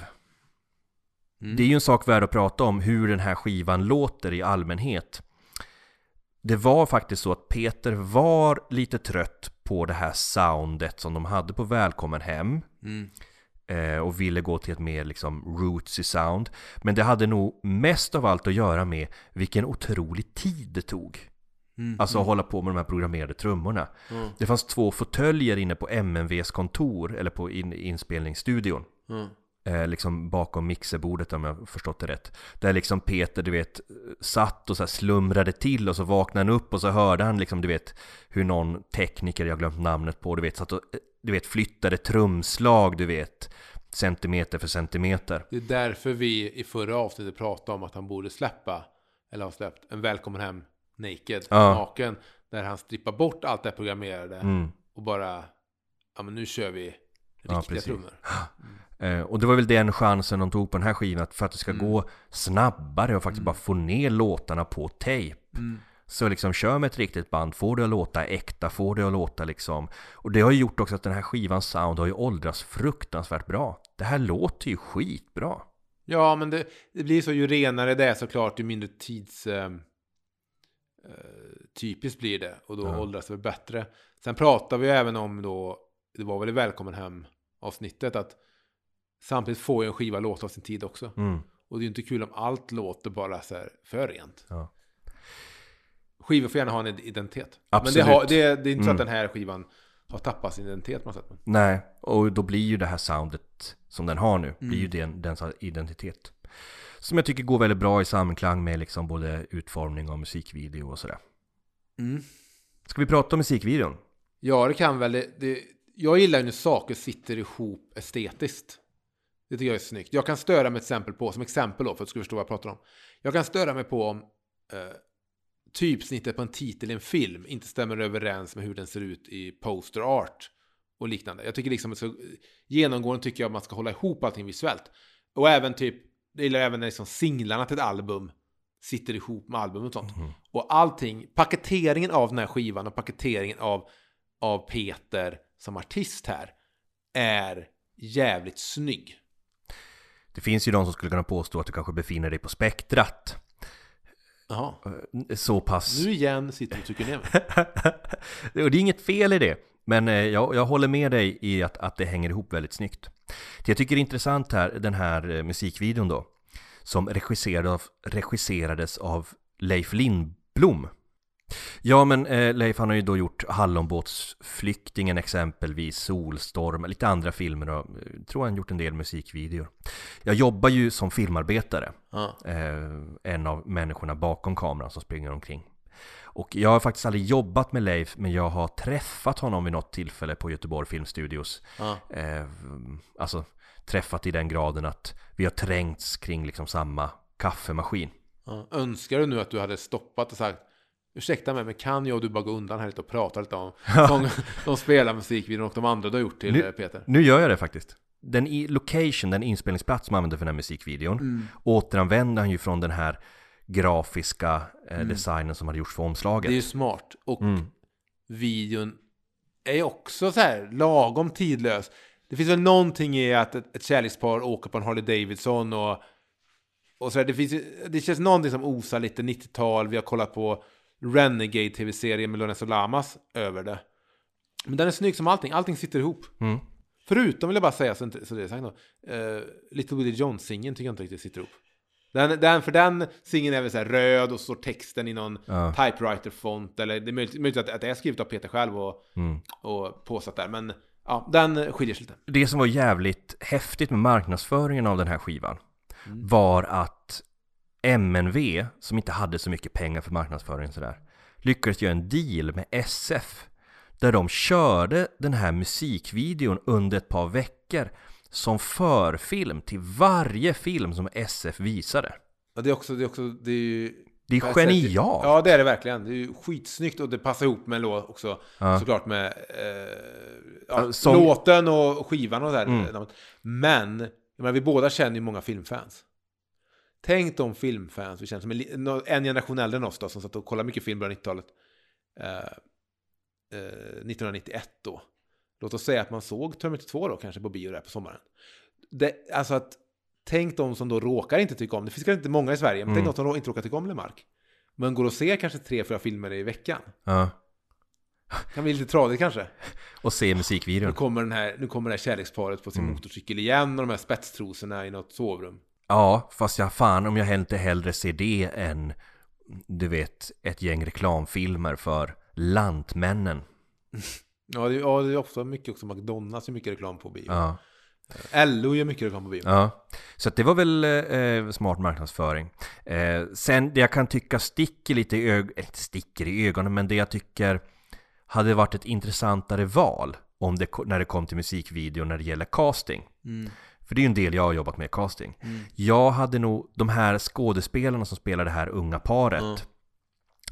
A: Mm.
C: Det är ju en sak värd att prata om hur den här skivan låter i allmänhet. Det var faktiskt så att Peter var lite trött på det här soundet som de hade på Välkommen Hem
A: Mm.
C: eh, och ville gå till ett mer liksom rootsy sound. Men det hade nog mest av allt att göra med vilken otrolig tid det tog.
A: Mm.
C: Alltså att hålla på med de här programmerade trummorna.
A: Mm.
C: Det fanns två fåtöljer inne på MNVs kontor, eller på in, inspelningsstudion.
A: Mm.
C: Eh, liksom bakom mixerbordet om jag förstått det rätt. Där liksom Peter, du vet, satt och så slumrade till och så vaknade han upp och så hörde han liksom, du vet, hur någon tekniker, jag har glömt namnet på, du vet, satt och, eh, du vet, flyttade trumslag, du vet, centimeter för centimeter.
A: Det är därför vi i förra avsnittet pratade om att han borde släppa, eller har släppt, en Välkommen Hem Naked,
C: Ja.
A: naken. Där han strippar bort allt det här programmerade
C: Mm.
A: och bara, ja men nu kör vi
C: Ja,
A: riktiga
C: precis.
A: trummor.
C: Eh, och det var väl den chansen de tog på den här skivan, att för att det ska
A: Mm.
C: gå snabbare och faktiskt bara få ner låtarna på tape.
A: Mm.
C: Så liksom kör med ett riktigt band, får det att låta äkta, får det att låta liksom Och det har ju gjort också att den här skivans sound har ju åldrats fruktansvärt bra Det här låter ju skitbra
A: Ja, men det, det blir så ju renare det är såklart, ju mindre tids... Eh, typiskt blir det och då
C: Ja.
A: åldras det bättre. Sen pratar vi även om då, det var väl i Välkommen Hem avsnittet att samtidigt får ju en skiva låta av sin tid också.
C: mm.
A: Och det är ju inte kul om allt låter bara så här för rent.
C: Ja.
A: Skivor får gärna ha en identitet.
C: Absolut.
A: Men det, har, det, det är inte så att
C: Mm.
A: den här skivan har tappat sin identitet på något sätt.
C: Nej, och då blir ju det här soundet som den har nu, blir ju
A: Mm.
C: den, dens identitet Som jag tycker går väldigt bra i samklang med liksom både utformning och musikvideo och sådär
A: Mm.
C: Ska vi prata om musikvideon?
A: Ja, det kan väl. Det, det, jag gillar ju när saker sitter ihop estetiskt. Det tycker jag är snyggt. Jag kan störa mig ett exempel på, som exempel då, för att du ska förstå vad jag pratar om. Jag kan störa mig på om eh, typsnittet på en titel i en film inte stämmer överens med hur den ser ut i poster art och liknande. Jag tycker liksom, så, genomgående tycker jag att man ska hålla ihop allting visuellt. Och även typ, det gillar även när liksom singlarna till ett album sitter ihop med album och sånt. Och allting, paketeringen av den här skivan och paketeringen av, av Peter som artist här är jävligt snygg.
C: Det finns ju de som skulle kunna påstå att du kanske befinner dig på spektrat
A: Jaha.
C: Så pass
A: Nu igen sitter du och trycker ner mig.
C: och det är inget fel i det. Men eh, jag, jag håller med dig i att, att det hänger ihop väldigt snyggt. Det jag tycker är intressant här, den här eh, musikvideon då, som regisserade av, regisserades av Leif Lindblom. Ja, men eh, Leif han har ju då gjort Hallonbåtsflyktingen exempelvis, Solstorm, lite andra filmer och eh, tror han gjort en del musikvideor. Jag jobbar ju som filmarbetare
A: Ja.
C: eh, en av människorna bakom kameran som springer omkring. Och jag har faktiskt aldrig jobbat med Leif, men jag har träffat honom vid något tillfälle på Göteborg Filmstudios.
A: Ja.
C: Eh, alltså träffat i den graden att vi har trängts kring liksom samma kaffemaskin.
A: Ja. Önskar du nu att du hade stoppat och sagt Ursäkta mig, men kan jag och du bara gå undan här lite och prata lite om de, de spelar musikvideon och de andra du har gjort till
C: Nu-
A: eh, Peter?
C: Nu gör jag det faktiskt. Den i location, den inspelningsplats som använder för den här musikvideon återanvänder han ju från den här grafiska eh, designen som hade gjorts för omslaget.
A: Det är ju smart. Och
C: Mm.
A: videon är också så här lagom tidlös. Det finns väl någonting i att ett, ett kärlekspar åker på en Harley Davidson och, och så här, det, finns, det känns någonting som osar lite 90-tal. Vi har kollat på Renegade tv-serien med Lorenzo Lamas över det. Men den är snygg som allting. Allting sitter ihop.
C: Mm.
A: Förutom vill jag bara säga, så, inte, så det är sagt då, uh, Little Willie John-singeln tycker jag inte riktigt sitter ihop. Den, den, för den singeln är väl så här röd och så står texten i någon
C: Ja.
A: typewriter-font. Eller det är möjligt, möjligt att, att det är skrivet av Peter själv och,
C: Mm.
A: och påsatt där. Men ja, den skiljer sig lite.
C: Det som var jävligt häftigt med marknadsföringen av den här skivan var att MNV, som inte hade så mycket pengar för marknadsföring sådär, lyckades göra en deal med SF där de körde den här musikvideon under ett par veckor som förfilm till varje film som SF visade.
A: Ja, det är också, det är också, det är ju...
C: Det är genialt!
A: Ja, det är det verkligen. Det är ju skitsnyggt och det passar ihop med låt också.
C: Ja.
A: Såklart med eh, ja,
C: som-
A: låten och skivan och där.
C: Mm.
A: Men, menar, vi båda känner ju många filmfans. Tänk de filmfans vi känner som nå- en generation äldre än oss då, som satt och kollade mycket film på 90-talet. Eh, eh, 1991 då. Låt oss säga att man såg Terminator 2 då kanske på bio där på sommaren. Det, alltså att, tänk de som då råkar inte tycka om, det finns kanske inte många i Sverige, men tänk
C: Mm.
A: de som inte råkar tycka om Lemark. Men går och ser kanske tre, fyra filmer i veckan.
C: Ja.
A: Kan bli lite tradigt kanske.
C: Och se
A: Nu
C: musikvideon.
A: kommer, den här, nu kommer det här kärleksparet på sin
C: Mm.
A: motorcykel igen och de här spetstrosorna i något sovrum.
C: Ja, fast jag fan om jag inte hellre ser det än du vet, ett gäng reklamfilmer för Lantmännen.
A: Ja, det, ja, det är ofta mycket också McDonalds gör mycket reklam på bio.
C: Ja.
A: LO gör mycket reklam på bio.
C: Ja, så att det var väl eh, smart marknadsföring. Eh, sen det jag kan tycka sticker lite i ögonen, inte sticker i ögonen, men det jag tycker hade varit ett intressantare val om det, när det kom till musikvideo när det gäller casting.
A: Mm.
C: För det är ju en del jag har jobbat med, casting.
A: Mm.
C: Jag hade nog, de här skådespelarna som spelar det här unga paret,
A: Ja.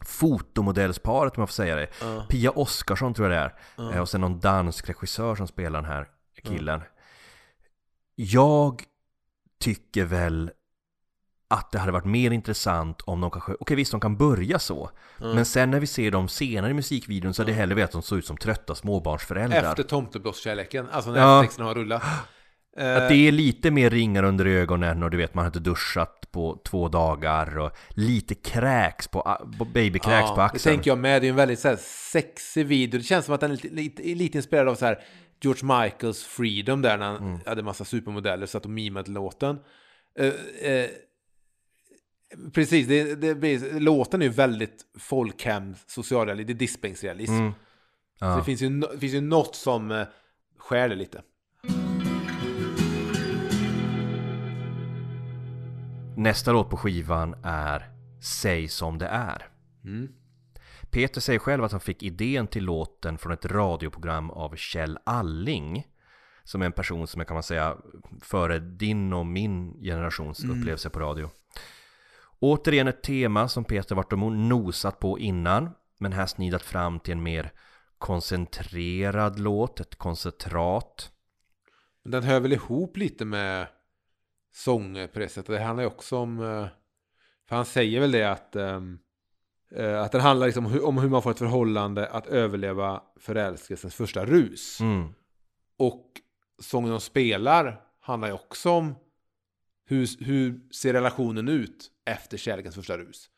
C: Fotomodellsparet om jag får säga det.
A: Ja.
C: Pia Oskarsson tror jag det är. Eh, Och sen någon dansk regissör som spelar den här killen. Jag tycker väl att det hade varit mer intressant om de kanske, okej visst de kan börja så.
A: Ja.
C: Men sen när vi ser dem senare i musikvideon så hade jag hellre velat att de såg ut som trötta småbarnsföräldrar.
A: Efter tomteblåskärleken, alltså när
C: Ja.
A: texten har rullat.
C: Att det är lite mer ringar under ögonen och du vet man har inte duschat på två dagar och lite kräks på, på babykräks på
A: Det
C: axeln.
A: tänker jag med. Det är en väldigt så här, sexig video. Det känns som att den är lite, lite, lite inspirerad av så här George Michaels Freedom där när han
C: Mm.
A: hade massa supermodeller satt och mimade till låten. Eh, eh, precis, det, det blir, låten är ju väldigt folkhem, socialrealism, det är diskbänksrealism.
C: Mm.
A: Så
C: Ja.
A: det finns ju, det finns ju något som eh, skär det lite.
C: Nästa låt på skivan är Säg som det är.
A: Mm.
C: Peter säger själv att han fick idén till låten från ett radioprogram av Kjell Alling. Som är en person som är kan man säga före din och min generations upplevelse på radio. Återigen ett tema som Peter varit och nosat på innan. Men här snidat fram till en mer koncentrerad låt, ett koncentrat.
A: Den hör väl ihop lite med sånger på det sättet. Det handlar ju också om... eh, För han säger väl det att... ehm, eh, Att den handlar liksom om hur- om hur man får ett förhållande att överleva förälskelsens första rus.
C: Mm.
A: Och sången de spelar handlar ju också om hur, hur ser relationen ut efter kärlekens första rus.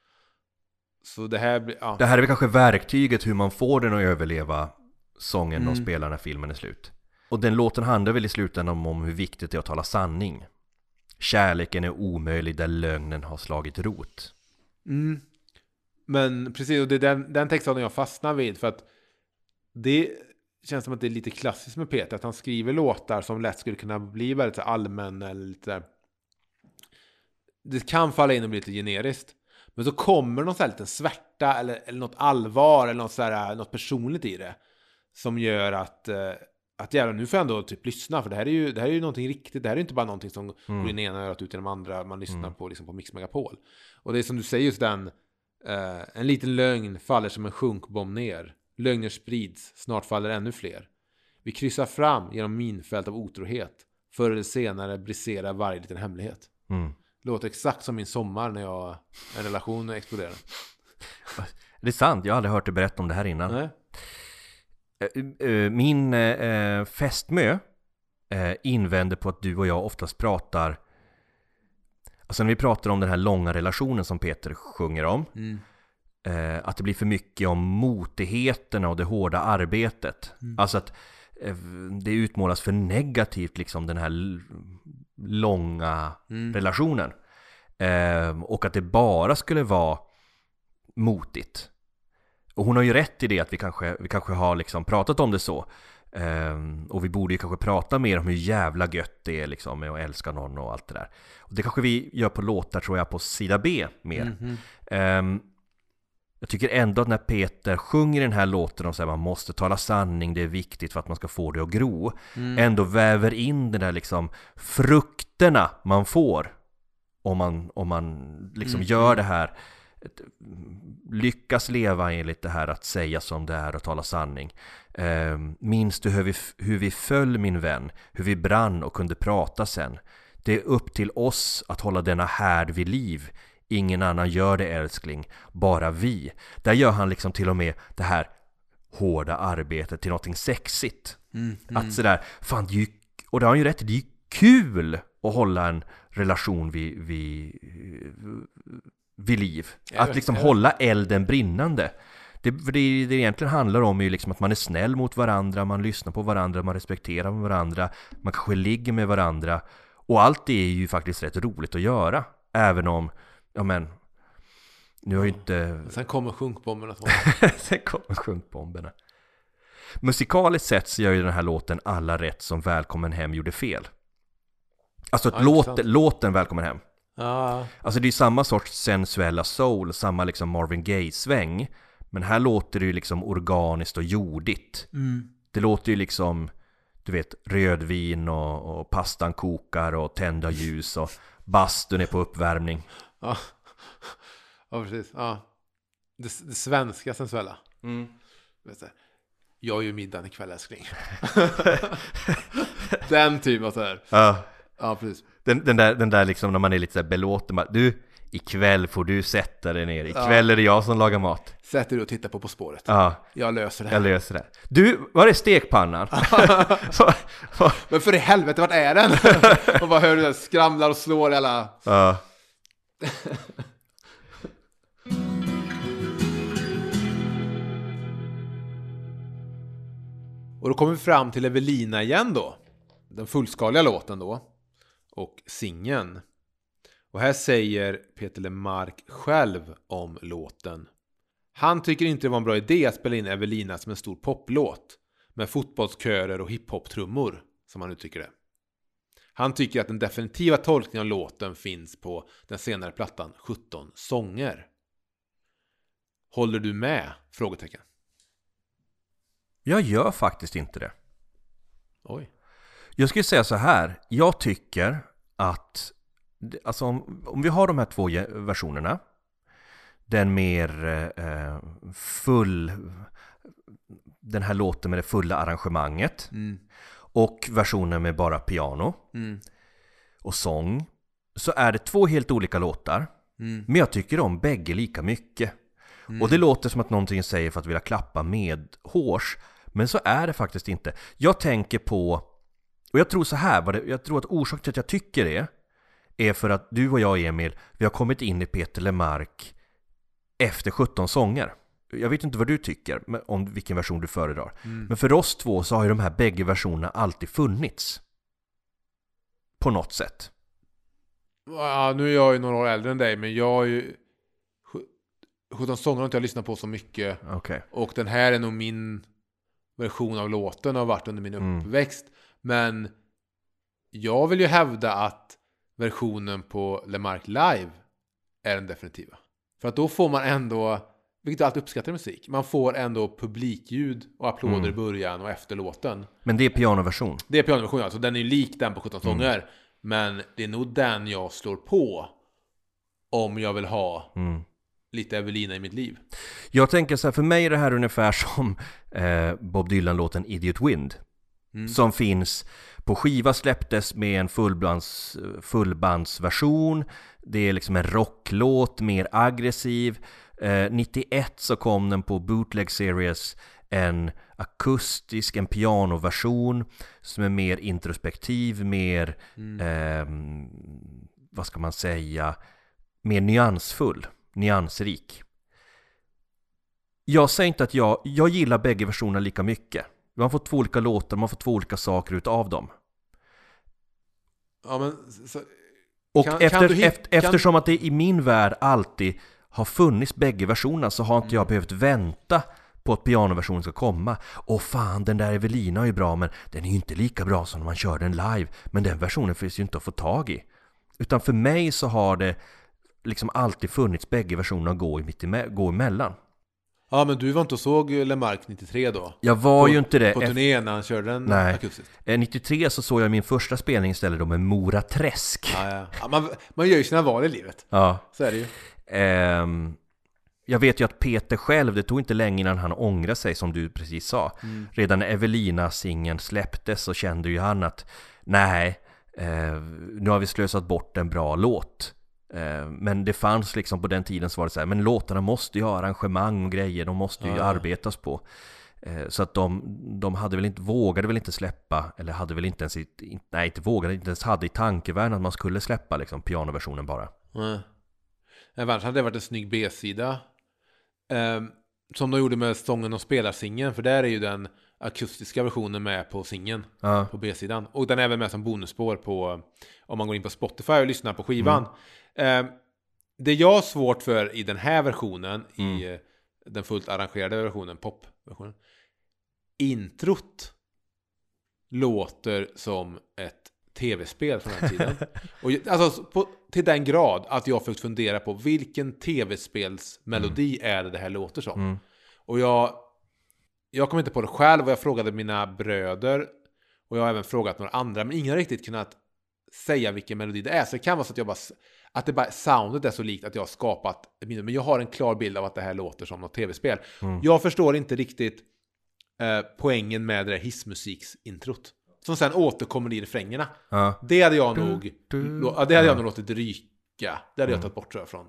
A: Så det här blir... Ja.
C: Det här är väl kanske verktyget hur man får den att överleva sången de
A: Mm.
C: spelar när filmen är slut. Och den låten handlar väl i slutändan om, om hur viktigt det är att tala sanning. Kärleken är omöjlig där lögnen har slagit rot.
A: Mm. Men precis, och det är den, den textraden jag fastnar vid. För att det känns som att det är lite klassiskt med Peter. Att han skriver låtar som lätt skulle kunna bli väldigt allmän. eller lite där. Det kan falla in och bli lite generiskt. Men så kommer någon så här liten svärta eller, eller något allvar eller något, så här, något personligt i det. Som gör att, eh, att jävlar, nu får jag ändå typ lyssna. För det här är ju, det här är ju någonting riktigt. Det här är ju inte bara någonting som
C: Mm.
A: går in i ena örat ut genom andra. Man lyssnar
C: Mm.
A: på, liksom, på Mix Megapol. Och det är som du säger, just den. Eh, en liten lögn faller som en sjunkbomb ner. Lögner sprids, snart faller ännu fler. Vi kryssar fram genom minfält av otrohet. Förr eller senare briserar varje liten hemlighet.
C: Mm.
A: Låter exakt som min sommar när jag, en relation exploderade.
C: Det är sant, jag har aldrig hört dig berätta om det här innan.
A: Nej?
C: Eh, eh, Min eh, fästmö eh, invänder på att du och jag oftast pratar Alltså när vi pratar om den här långa relationen som Peter sjunger om
A: Mm.
C: Att det blir för mycket om motigheterna och det hårda arbetet Alltså att det utmålas för negativt liksom den här långa
A: Mm.
C: relationen Och att det bara skulle vara motigt och hon har ju rätt i det att vi kanske, vi kanske har liksom pratat om det så. Ehm, och vi borde ju kanske prata mer om hur jävla gött det är liksom med att älska någon och allt det där. Och det kanske vi gör på låtar tror jag på sida B mer.
A: Mhm.
C: Ehm, jag tycker ändå att när Peter sjunger den här låten och säger man måste tala sanning, det är viktigt för att man ska få det att gro.
A: Mm.
C: Ändå väver in den där liksom frukterna man får om man, om man liksom
A: Mm.
C: gör det här lyckas leva enligt det här att säga som det är och tala sanning. Eh, minns du hur vi, hur vi föll min vän, hur vi brann och kunde prata sen? Det är upp till oss att hålla denna härd vid liv. Ingen annan gör det älskling, bara vi. Där gör han liksom till och med det här hårda arbetet till någonting sexigt. Att sådär, fan det är ju, och det har han ju rätt det är ju kul att hålla en relation vid, vid, vid liv.
A: Jag
C: Att
A: vet,
C: liksom
A: vet.
C: hålla elden brinnande. Det, för det, det egentligen handlar om är ju liksom att man är snäll mot varandra, man lyssnar på varandra, man respekterar varandra, man kanske ligger med varandra. Och allt det är ju faktiskt rätt roligt att göra. Även om, ja men, nu har ju inte
A: Sen kommer sjunkbomberna.
C: Sen kommer sjunkbomberna. Musikaliskt sett så gör ju den här låten alla rätt som Välkommen Hem gjorde fel. Alltså
A: Ja,
C: låt, låten Välkommen Hem.
A: Ja,
C: Alltså det är samma sorts sensuella soul, samma liksom Marvin Gaye-sväng. Men här låter det ju liksom organiskt och jordigt. Det låter ju liksom, du vet, rödvin och, och pastan kokar och tända ljus och bastun är på uppvärmning.
A: ja. ja, precis. Ja. Det, det svenska sensuella. Vet du, jag gör middagen ikväll älskling. Den typen av sådär.
C: Ja.
A: Ja, precis.
C: Den, den, där, den där liksom när man är lite såhär belåten bara, Du, ikväll får du sätta dig ner, ikväll är det jag som lagar mat
A: Sätt dig och titta på På spåret.
C: Ja,
A: Jag löser det här.
C: jag löser det Du, var är stekpannan? Så- så-
A: Men för i helvete, vart är den? och bara hör du den skramlar och slår i alla...
C: ja.
A: Och då kommer vi fram till Evelina igen då. Den fullskaliga låten då. Och singeln. Och här säger Peter Lemark själv om låten. Han tycker inte det var en bra idé att spela in Evelina som en stor poplåt. Med fotbollskörer och hiphop-trummor, som han uttrycker det. Han tycker att den definitiva tolkningen av låten finns på den senare plattan 17 sånger. Håller du med? Frågetecken.
C: Jag gör faktiskt inte det
A: Oj.
C: Jag skulle säga så här, jag tycker att Alltså om, om vi har de här två versionerna Den mer eh, full Den här låten med det fulla arrangemanget
A: Mm.
C: Och versionen med bara piano
A: Mm.
C: och sång Så är det två helt olika låtar
A: Mm.
C: Men jag tycker om bägge lika mycket Och det låter som att någonting säger för att vilja klappa med hårs Men så är det faktiskt inte Jag tänker på Och jag tror så här, vad det- jag tror att orsaken till att jag tycker det Är för att du och jag Emil Vi har kommit in i Peter Lemark Efter 17 sånger. Jag vet inte vad du tycker om vilken version du föredrar. Men för oss två så har ju de här bägge versionerna alltid funnits. På något sätt.
A: Ja, nu är jag ju några år äldre än dig, men jag har ju... 17 sånger har inte jag lyssnat på så mycket.
C: Okej.
A: Och den här är nog min version av låten har varit under min
C: Mm.
A: Men jag vill ju hävda att versionen på Lemark Live är den definitiva. För att då får man ändå, vilket jag alltid uppskattar i musik, man får ändå publikljud och applåder
C: Mm.
A: i början och efter låten.
C: Men det är pianoversion
A: Det är pianoversionen, alltså den är ju lik den på 17
C: Mm.
A: sånger. Men det är nog den jag slår på om jag vill ha
C: mm.
A: lite Evelina i mitt liv.
C: Jag tänker så här, för mig är det här ungefär som eh, Bob Dylan-låten Idiot Wind. Som finns på skiva släpptes med en fullbands, fullbandsversion. Det är liksom en rocklåt, mer aggressiv. Eh, 91 så kom den på Bootleg Series en akustisk, en pianoversion som är mer introspektiv, mer, ehm, vad ska man säga, mer nyansfull, nyansrik. Jag säger inte att jag, jag gillar bägge versionerna lika mycket. Man får två olika låtar, man får två olika saker utav dem.
A: Ja, men så,
C: Och
A: Kan-
C: efter,
A: kan du hit-
C: eft-
A: kan-
C: eftersom att det i min värld alltid har funnits bägge versionerna så har inte
A: Mm.
C: jag behövt vänta på att pianoversionen ska komma. Åh fan, den där Evelina är ju bra men den är ju inte lika bra som när man kör den live. Men den versionen finns ju inte att få tag i. Utan för mig så har det liksom alltid funnits bägge versionerna att gå, i mitt eme- gå emellan.
A: Ja, men du var inte och såg Lemark 93 då?
C: Jag var
A: på,
C: ju inte det.
A: På turnén när han körde den
C: Nej.
A: akustiskt?
C: eh, 93 så såg jag min första spelning istället då med Mora Träsk.
A: Ja, ja. ja man, man gör ju sina val i livet.
C: Ja.
A: Så är det ju.
C: Ehm, jag vet ju att Peter själv, det tog inte länge innan han ångrade sig som du precis sa. Redan när Evelina singeln släpptes så kände ju han att nej, eh, nu har vi slösat bort en bra låt. Eh, men det fanns liksom på den tiden så var det så här, men låtarna måste ju ha arrangemang och grejer, de måste ju
A: Ja.
C: arbetas på. Eh, så att de, de hade väl inte, vågade väl inte släppa, eller hade väl inte ens, i, nej inte vågade, inte ens hade i tankevärlden att man skulle släppa liksom pianoversionen bara.
A: Nej. Nej, Annars hade det varit en snygg B-sida. Ehm, som de gjorde med sången och spelarsingen. För där är ju den akustiska versionen med på singeln.
C: Ja,
A: På B-sidan. Och den är även med som bonusspår på om man går in på Spotify och lyssnar på skivan. Ehm, det jag har svårt för i den här versionen, i eh, den fullt arrangerade versionen, popversionen. Introt låter som ett tv-spel från den tiden. och, alltså, på, till den grad att jag försökt fundera på vilken tv-spelsmelodi är det det här låter som.
C: Mm.
A: Och jag, jag kom inte på det själv och jag frågade mina bröder och jag har även frågat några andra, men ingen har riktigt kunnat säga vilken melodi det är. Så det kan vara så att jag bara, att det bara, soundet är så likt att jag har skapat minne. Men jag har en klar bild av att det här låter som något tv-spel.
C: Mm.
A: Jag förstår inte riktigt eh, poängen med det där hissmusiksintrot. Som sen återkommer i refrängerna.
C: ja.
A: Det hade jag nog,
C: du.
A: ja, det hade jag nog låtit ryka. Det hade jag tagit bort tror jag från.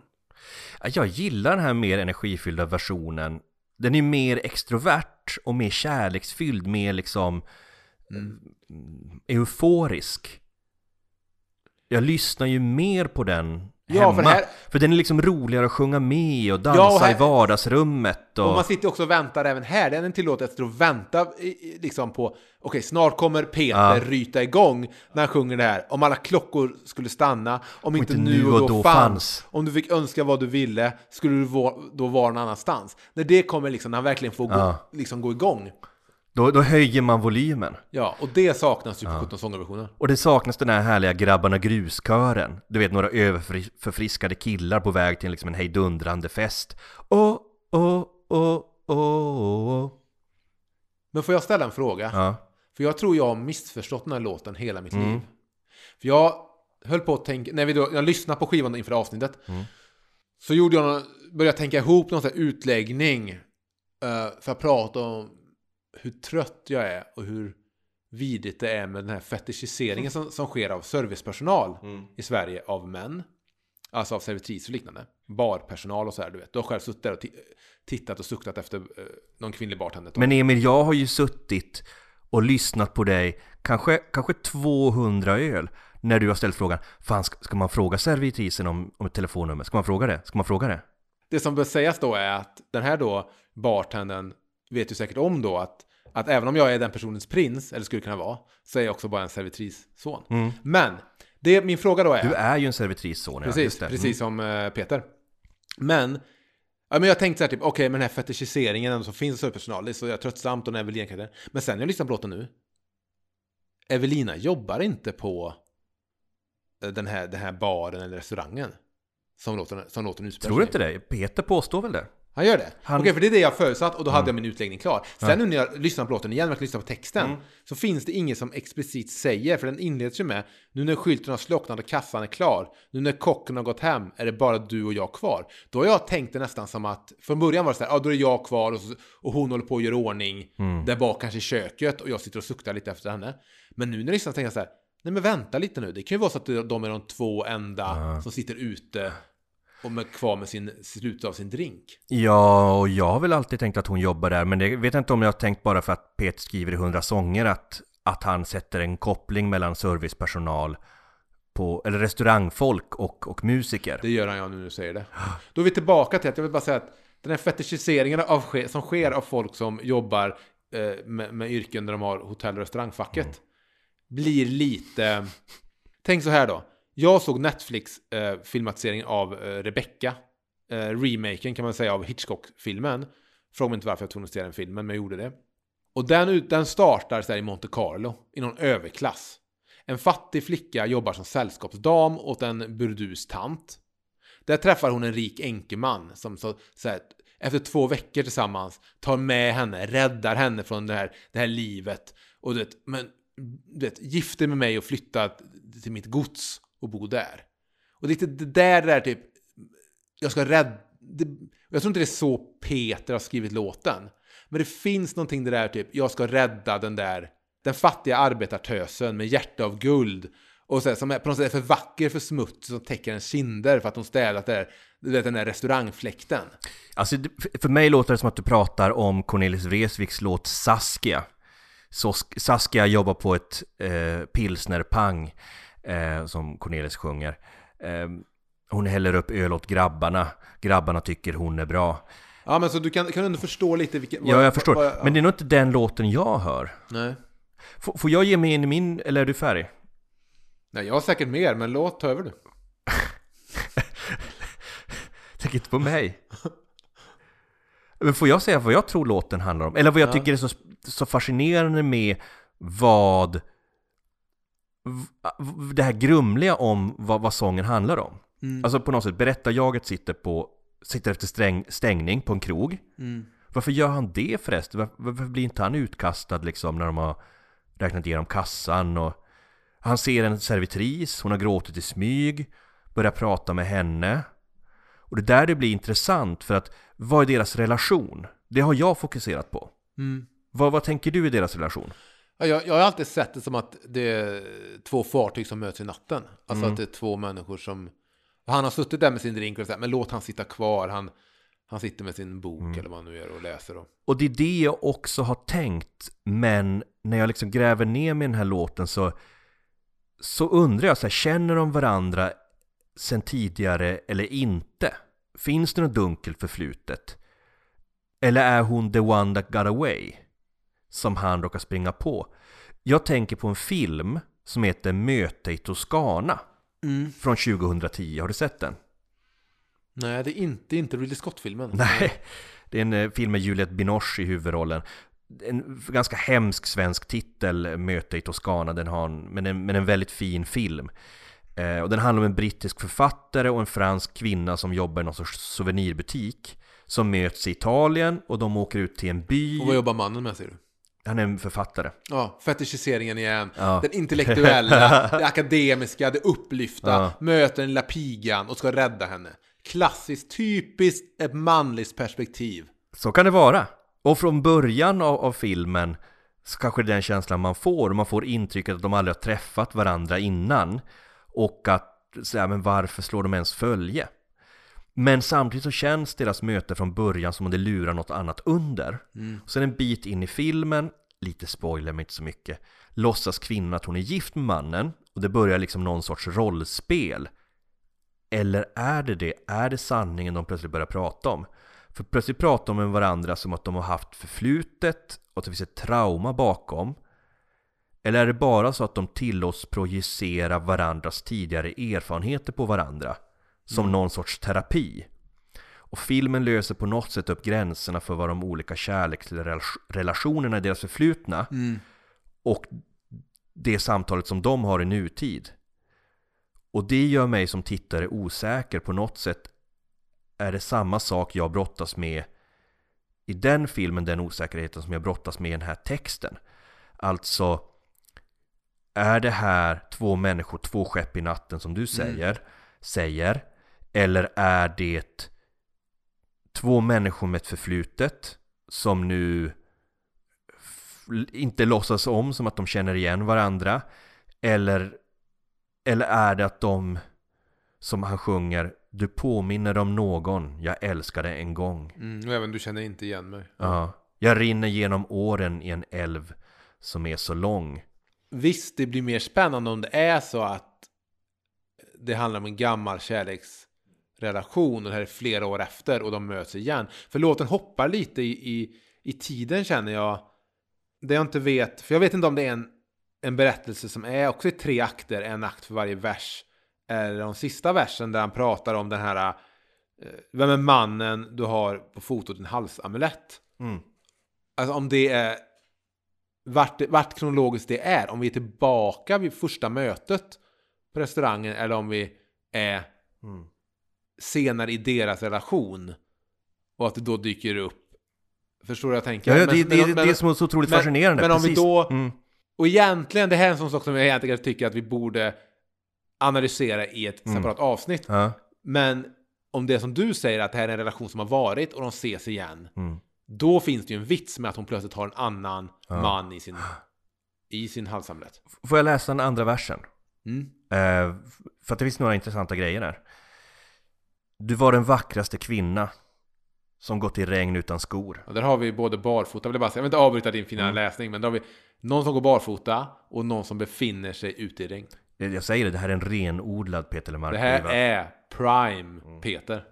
C: Ja, Jag gillar den här mer energifyllda versionen. Den är mer extrovert och mer kärleksfylld, mer liksom mm, euforisk. Jag lyssnar ju mer på den
A: Ja,
C: hemma.
A: för
C: för,
A: här-
C: den är liksom roligare att sjunga med och dansa
A: Ja, och här-
C: i vardagsrummet. Och...
A: Och man sitter också och väntar även här. Den tillåter att vänta i- i- liksom på, okej, snart kommer Peter
C: Ja.
A: ryta igång när han sjunger det här. Om alla klockor skulle stanna, om inte,
C: inte
A: nu och då, fanns.
C: fanns.
A: Om du fick önska vad du ville, skulle du då vara någon annanstans. När det kommer liksom, när han verkligen får gå,
C: Ja.
A: liksom gå igång.
C: Då, då höjer man volymen.
A: Ja, och det saknas ju på 17 sångerversioner.
C: Och det saknas den här härliga grabbarna gruskören. Du vet några överförfriskade killar på väg till liksom en hejdundrande fest. Åh, åh, åh, åh.
A: Men får jag ställa en fråga?
C: Ja.
A: För jag tror jag har missförstått den här låten hela mitt
C: Mm.
A: liv. För jag höll på att tänka, när vi då, jag lyssnade på skivan inför avsnittet.
C: Mm.
A: Så gjorde jag någon, började jag tänka ihop någon sån här utläggning. eh, för att prata om hur trött jag är och hur vidrigt det är med den här fetischiseringen som, som sker av servicepersonal
C: Mm.
A: i Sverige av män. Alltså av servitris och liknande. Barpersonal och så här, du vet. Du har själv suttit där och ti- tittat och suktat efter eh, någon kvinnlig bartender.
C: Men Emil, jag har ju suttit och lyssnat på dig kanske, kanske 200 öl när du har ställt frågan Fan, ska, ska man fråga servitrisen om, om ett telefonnummer? Ska man fråga det? Ska man fråga det?
A: Det som bör sägas då är att den här då bartendern vet ju säkert om då att, att även om jag är den personens prins, eller skulle kunna vara, så är jag också bara en servitrisson. Men, det, min fråga då är...
C: Du är ju en servitrisson, ja,
A: precis,
C: det. Mm.
A: precis som eh, Peter. Men, ja, men jag tänkte så här typ, okej, men den här fetischiseringen som finns hos personal, det är så jag tröttsamt och den Evelina Men sen när jag lyssnar på låten nu, Evelina jobbar inte på eh, den här, den här baren eller restaurangen som låten, som låten utspelar
C: Tror du inte det? Peter påstår väl det?
A: Han gör det?
C: Han-
A: Okej, för det är det jag förutsatt och då hade jag min utläggning klar. Sen nu när jag lyssnar på låten igen, verkligen lyssnar på texten, så finns det inget som explicit säger, för den inleds ju med nu när skylten har slocknat och kassan är klar, nu när kocken har gått hem, är det bara du och jag kvar. Då har jag tänkt det nästan som att, från början var det så här, ja då är jag kvar och, så, och hon håller på att göra ordning där bak kanske i köket och jag sitter och suktar lite efter henne. Men nu när jag lyssnar tänker jag så här, nej men vänta lite nu, det kan ju vara så att de är de två enda som sitter ute och med, kvar med sin, slutet av sin drink.
C: Ja, och jag har väl alltid tänkt att hon jobbar där, men det vet jag inte om jag har tänkt bara för att Peter skriver i 100 sånger att, att han sätter en koppling mellan servicepersonal på, eller restaurangfolk och, och musiker.
A: Det gör han ja nu när du säger det. Då är vi tillbaka till att jag vill bara säga att den här fetischiseringen av, som sker av folk som jobbar eh, med, med yrken där de har hotell och restaurangfacket blir lite... Tänk så här då. Jag såg Netflix eh, filmatiseringen av eh, Rebecca. Eh, remaken kan man säga av Hitchcock-filmen. Fråga mig inte varför jag tog den filmen, men jag gjorde det. Och den, den startar så här i Monte Carlo, i någon överklass. En fattig flicka jobbar som sällskapsdam åt en burdus tant. Där träffar hon en rik enkeman som så, så här, efter två veckor tillsammans tar med henne, räddar henne från det här, det här livet. Och du vet, men, du vet, gifter med mig och flyttar till mitt gods och bo där. Och det är lite det där, det där typ, jag ska rädda... Det, jag tror inte det är så Peter har skrivit låten. Men det finns någonting det där typ, jag ska rädda den där, den fattiga arbetartösen med hjärta av guld Och så här, som är på något sätt är för vacker för smuts som täcker en kinder för att hon städat där, du vet den där restaurangfläkten.
C: Alltså, för- mig låter det som att du pratar om Cornelis Vreeswijks låt Saskia. Saskia jobbar på ett eh, pilsnerpang eh, som Cornelis sjunger. Eh, hon häller upp öl åt grabbarna. Grabbarna tycker hon är bra.
A: Ja men så du kan, kan du ändå förstå lite vilken...
C: Ja, jag förstår.
A: vad- ja.
C: Men det är nog inte den låten jag hör.
A: Nej.
C: F- får jag ge mig in i min, eller är du färdig?
A: Nej, jag har säkert mer, men låt ta över du.
C: Tänk inte på mig. Men får jag säga vad jag tror låten handlar om? Eller vad jag
A: Ja.
C: tycker är så, så fascinerande med vad... Det här grumliga om vad, vad sången handlar om.
A: Mm.
C: Alltså på något sätt, berättarjaget sitter, på, sitter efter sträng, stängning på en krog.
A: Mm.
C: Varför gör han det förresten? Varför, varför blir inte han utkastad liksom när de har räknat igenom kassan? Och han ser en servitris, hon har gråtit i smyg, börjar prata med henne. Och det är där det blir intressant för att vad är deras relation? Det har jag fokuserat på.
A: Mm.
C: Vad, vad tänker du i deras relation?
A: Ja, jag, jag har alltid sett det som att det är två fartyg som möts i natten. Alltså
C: Mm.
A: att det är två människor som... Han har suttit där med sin drink och sagt, men låt han sitta kvar. Han, han sitter med sin bok
C: Mm.
A: eller vad han nu gör och läser. Och...
C: Och det är det jag också har tänkt, men när jag liksom gräver ner mig i den här låten så, så undrar jag så här, känner de varandra sen tidigare eller inte? Finns det något dunkelt förflutet? Eller är hon the one that got away? Som han råkar springa på. Jag tänker på en film som heter Möte i Toscana från 2010, har du sett den?
A: Nej, det är inte, inte Ridley Scott-filmen.
C: Nej, det är en eh, film med Juliette Binoche i huvudrollen. En ganska hemsk svensk titel, Möte i Toscana, den har en, men, en, men en väldigt fin film. Eh, och den handlar om en brittisk författare och en fransk kvinna som jobbar i någon sorts souvenirbutik. Som möts i Italien och de åker ut till en by.
A: Och vad jobbar mannen med, säger du?
C: Han är en författare.
A: Ja, fetischiseringen igen.
C: Ja.
A: Den intellektuella, det akademiska, det upplyfta.
C: Ja.
A: Möter den lilla pigan och ska rädda henne. Klassiskt, typiskt ett manligt perspektiv.
C: Så kan det vara. Och från början av, av filmen så kanske det är den känslan man får. Man får intrycket att de aldrig har träffat varandra innan. Och att, så här, men varför slår de ens följe? Men samtidigt så känns deras möte från början som om det lurar något annat under. Sen en bit in i filmen, lite spoiler men inte så mycket, låtsas kvinnan att hon är gift med mannen och det börjar liksom någon sorts rollspel. Eller är det det? Är det sanningen de plötsligt börjar prata om? För plötsligt pratar de med varandra som att de har haft förflutet och att det finns ett trauma bakom. Eller är det bara så att de tillåts projicera varandras tidigare erfarenheter på varandra? Som någon sorts terapi? Och filmen löser på något sätt upp gränserna för vad de olika kärleksrelationerna i deras förflutna och det samtalet som de har i nutid. Och det gör mig som tittare osäker på något sätt. Är det samma sak jag brottas med i den filmen, den osäkerheten som jag brottas med i den här texten? Alltså, är det här två människor, två skepp i natten som du säger, säger? Eller är det två människor med ett förflutet som nu inte låtsas om som att de känner igen varandra? Eller, eller är det att de, som han sjunger, du påminner om någon jag älskade en gång?
A: Mm, och även du känner inte igen mig.
C: Ja. Jag rinner genom åren i en älv som är så lång.
A: Visst, det blir mer spännande om det är så att det handlar om en gammal kärleksrelation och det här är flera år efter och de möts igen. För låten hoppar lite i, i, i tiden känner jag. Det jag inte vet, för jag vet inte om det är en, en berättelse som är också i tre akter, en akt för varje vers. Eller den sista versen där han pratar om den här, eh, vem är mannen du har på fotot, en halsamulett.
C: Mm.
A: Alltså om det är vart, vart kronologiskt det är. Om vi är tillbaka vid första mötet på restaurangen eller om vi är
C: Mm.
A: Senare i deras relation. Och att det då dyker upp. Förstår du vad jag tänker?
C: Ja, ja,
A: Men-
C: det, det,
A: men-
C: det är så så otroligt
A: men-
C: fascinerande.
A: men om vi
C: precis.
A: då-
C: Mm.
A: Och egentligen, det här är en sån sak som jag egentligen tycker att vi borde analysera i ett
C: Mm.
A: separat avsnitt.
C: Ja.
A: Men om det är som du säger att det här är en relation som har varit och de ses igen.
C: Mm.
A: Då finns det ju en vits med att hon plötsligt har en annan
C: Ja.
A: man i sin, i sin halsamulett.
C: Får jag läsa den andra versen?
A: Mm.
C: Eh, för att det finns några intressanta grejer där. Du var den vackraste kvinna som gått i regn utan skor.
A: Och där har vi både barfota, jag vill bara säga, jag vill inte avbryta din fina
C: Mm.
A: läsning, men där har vi någon som går barfota och någon som befinner sig ute i regn.
C: Jag säger det, det här är en renodlad Peter
A: Det
C: Lemark-skiva.
A: här är prime
C: Mm.
A: Peter.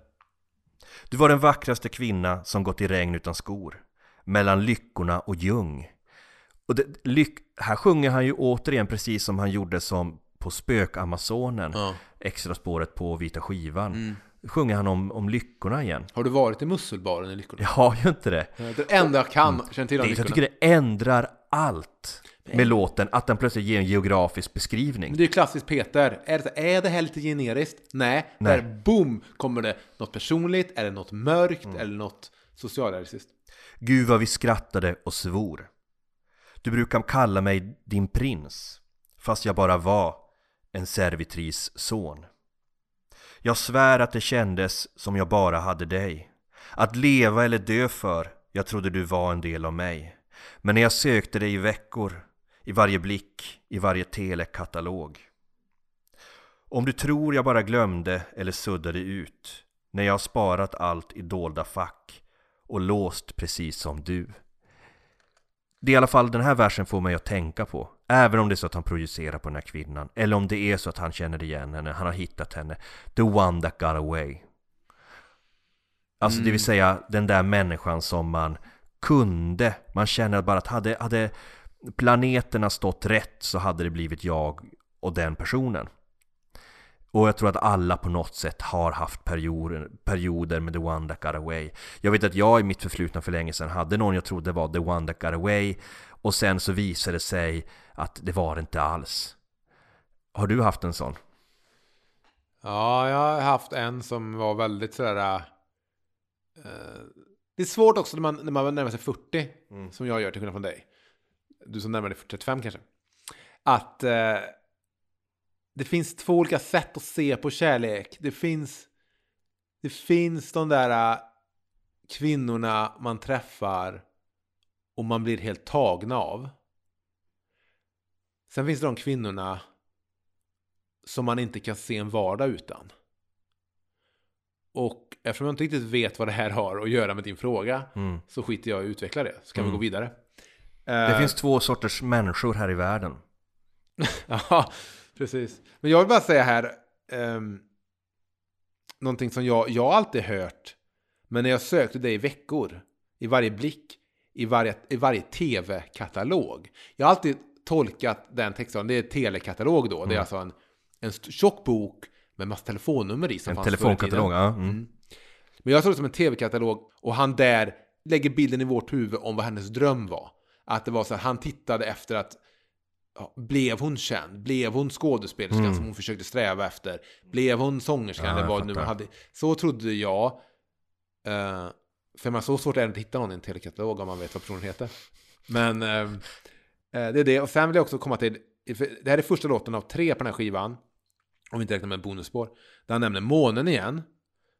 C: Du var den vackraste kvinna som gått i regn utan skor. Mellan lyckorna och ljung. Och det, lyck, här sjunger han ju återigen precis som han gjorde som på Spök-Amazonen.
A: Ja.
C: Extra spåret på vita skivan.
A: Mm.
C: Sjunger han om, om lyckorna igen.
A: Har du varit i musselbaren i Lyckorna?
C: Jag har ju inte det.
A: Det enda jag kan, känner till om
C: det jag
A: Lyckorna.
C: tycker det ändrar allt med låten, att den plötsligt ger en geografisk beskrivning.
A: Men det är ju klassiskt Peter. Är det, är det här lite generiskt? Nej.
C: Nej.
A: Där boom kommer det något personligt, eller något mörkt,
C: Mm.
A: eller något socialrealistiskt.
C: Gud vad vi skrattade och svor. Du brukar kalla mig din prins, fast jag bara var en servitris son. Jag svär att det kändes som jag bara hade dig. Att leva eller dö för, jag trodde du var en del av mig. Men när jag sökte dig i veckor, i varje blick, i varje telekatalog. Om du tror jag bara glömde eller suddade ut, när jag har sparat allt i dolda fack och låst precis som du. Det är i alla fall den här versen får mig att tänka på. Även om det är så att han projicerar på den här kvinnan. Eller om det är så att han känner igen henne, han har hittat henne. The one that got away. Alltså det vill säga den där människan som man kunde. Man känner bara att hade, hade planeterna stått rätt så hade det blivit jag och den personen. Och jag tror att alla på något sätt har haft perioder, perioder med The One That Got Away. Jag vet att jag i mitt förflutna för länge sedan hade någon jag trodde var The One That Got Away och sen så visade det sig att det var det inte alls. Har du haft en sån?
A: Ja, jag har haft en som var väldigt sådär... eh, det är svårt också när man, när man närmar sig 40, som jag gör till skillnad från dig. Du som närmar dig 35 kanske. Att eh, det finns två olika sätt att se på kärlek. Det finns, det finns de där eh, kvinnorna man träffar och man blir helt tagna av. Sen finns det de kvinnorna som man inte kan se en vardag utan. Och eftersom jag inte riktigt vet vad det här har att göra med din fråga
C: Mm.
A: så skiter jag i att utveckla det. Så kan vi gå vidare.
C: Det
A: Eh,
C: finns två sorters människor här i världen.
A: Ja, precis. Men jag vill bara säga här um, någonting som jag, jag alltid hört. Men när jag sökte dig i veckor, i varje blick, i varje, i varje tv-katalog. Jag har alltid tolkat den texten, det är telekatalog då. Det är alltså en, en tjock bok med massa telefonnummer i. Som
C: En
A: fanns
C: telefonkatalog, ja. Mm.
A: Mm. Men jag såg det som en tv-katalog och han där lägger bilden i vårt huvud om vad hennes dröm var. Att det var så här, han tittade efter att blev hon känd? Blev hon skådespelerskan
C: Mm.
A: som hon försökte sträva efter? Blev hon sångerskan?
C: Ja,
A: eller
C: jag
A: vad nu
C: fattar.
A: hade. Så trodde jag. Uh, för man så svårt är det inte att hitta någon i en telekatalog om man vet vad personen heter. Men ehm, eh, det är det. Och sen vill jag också komma till. Det här är första låten av tre på den här skivan. Om vi inte räknar med bonusspår. Där han nämner månen igen.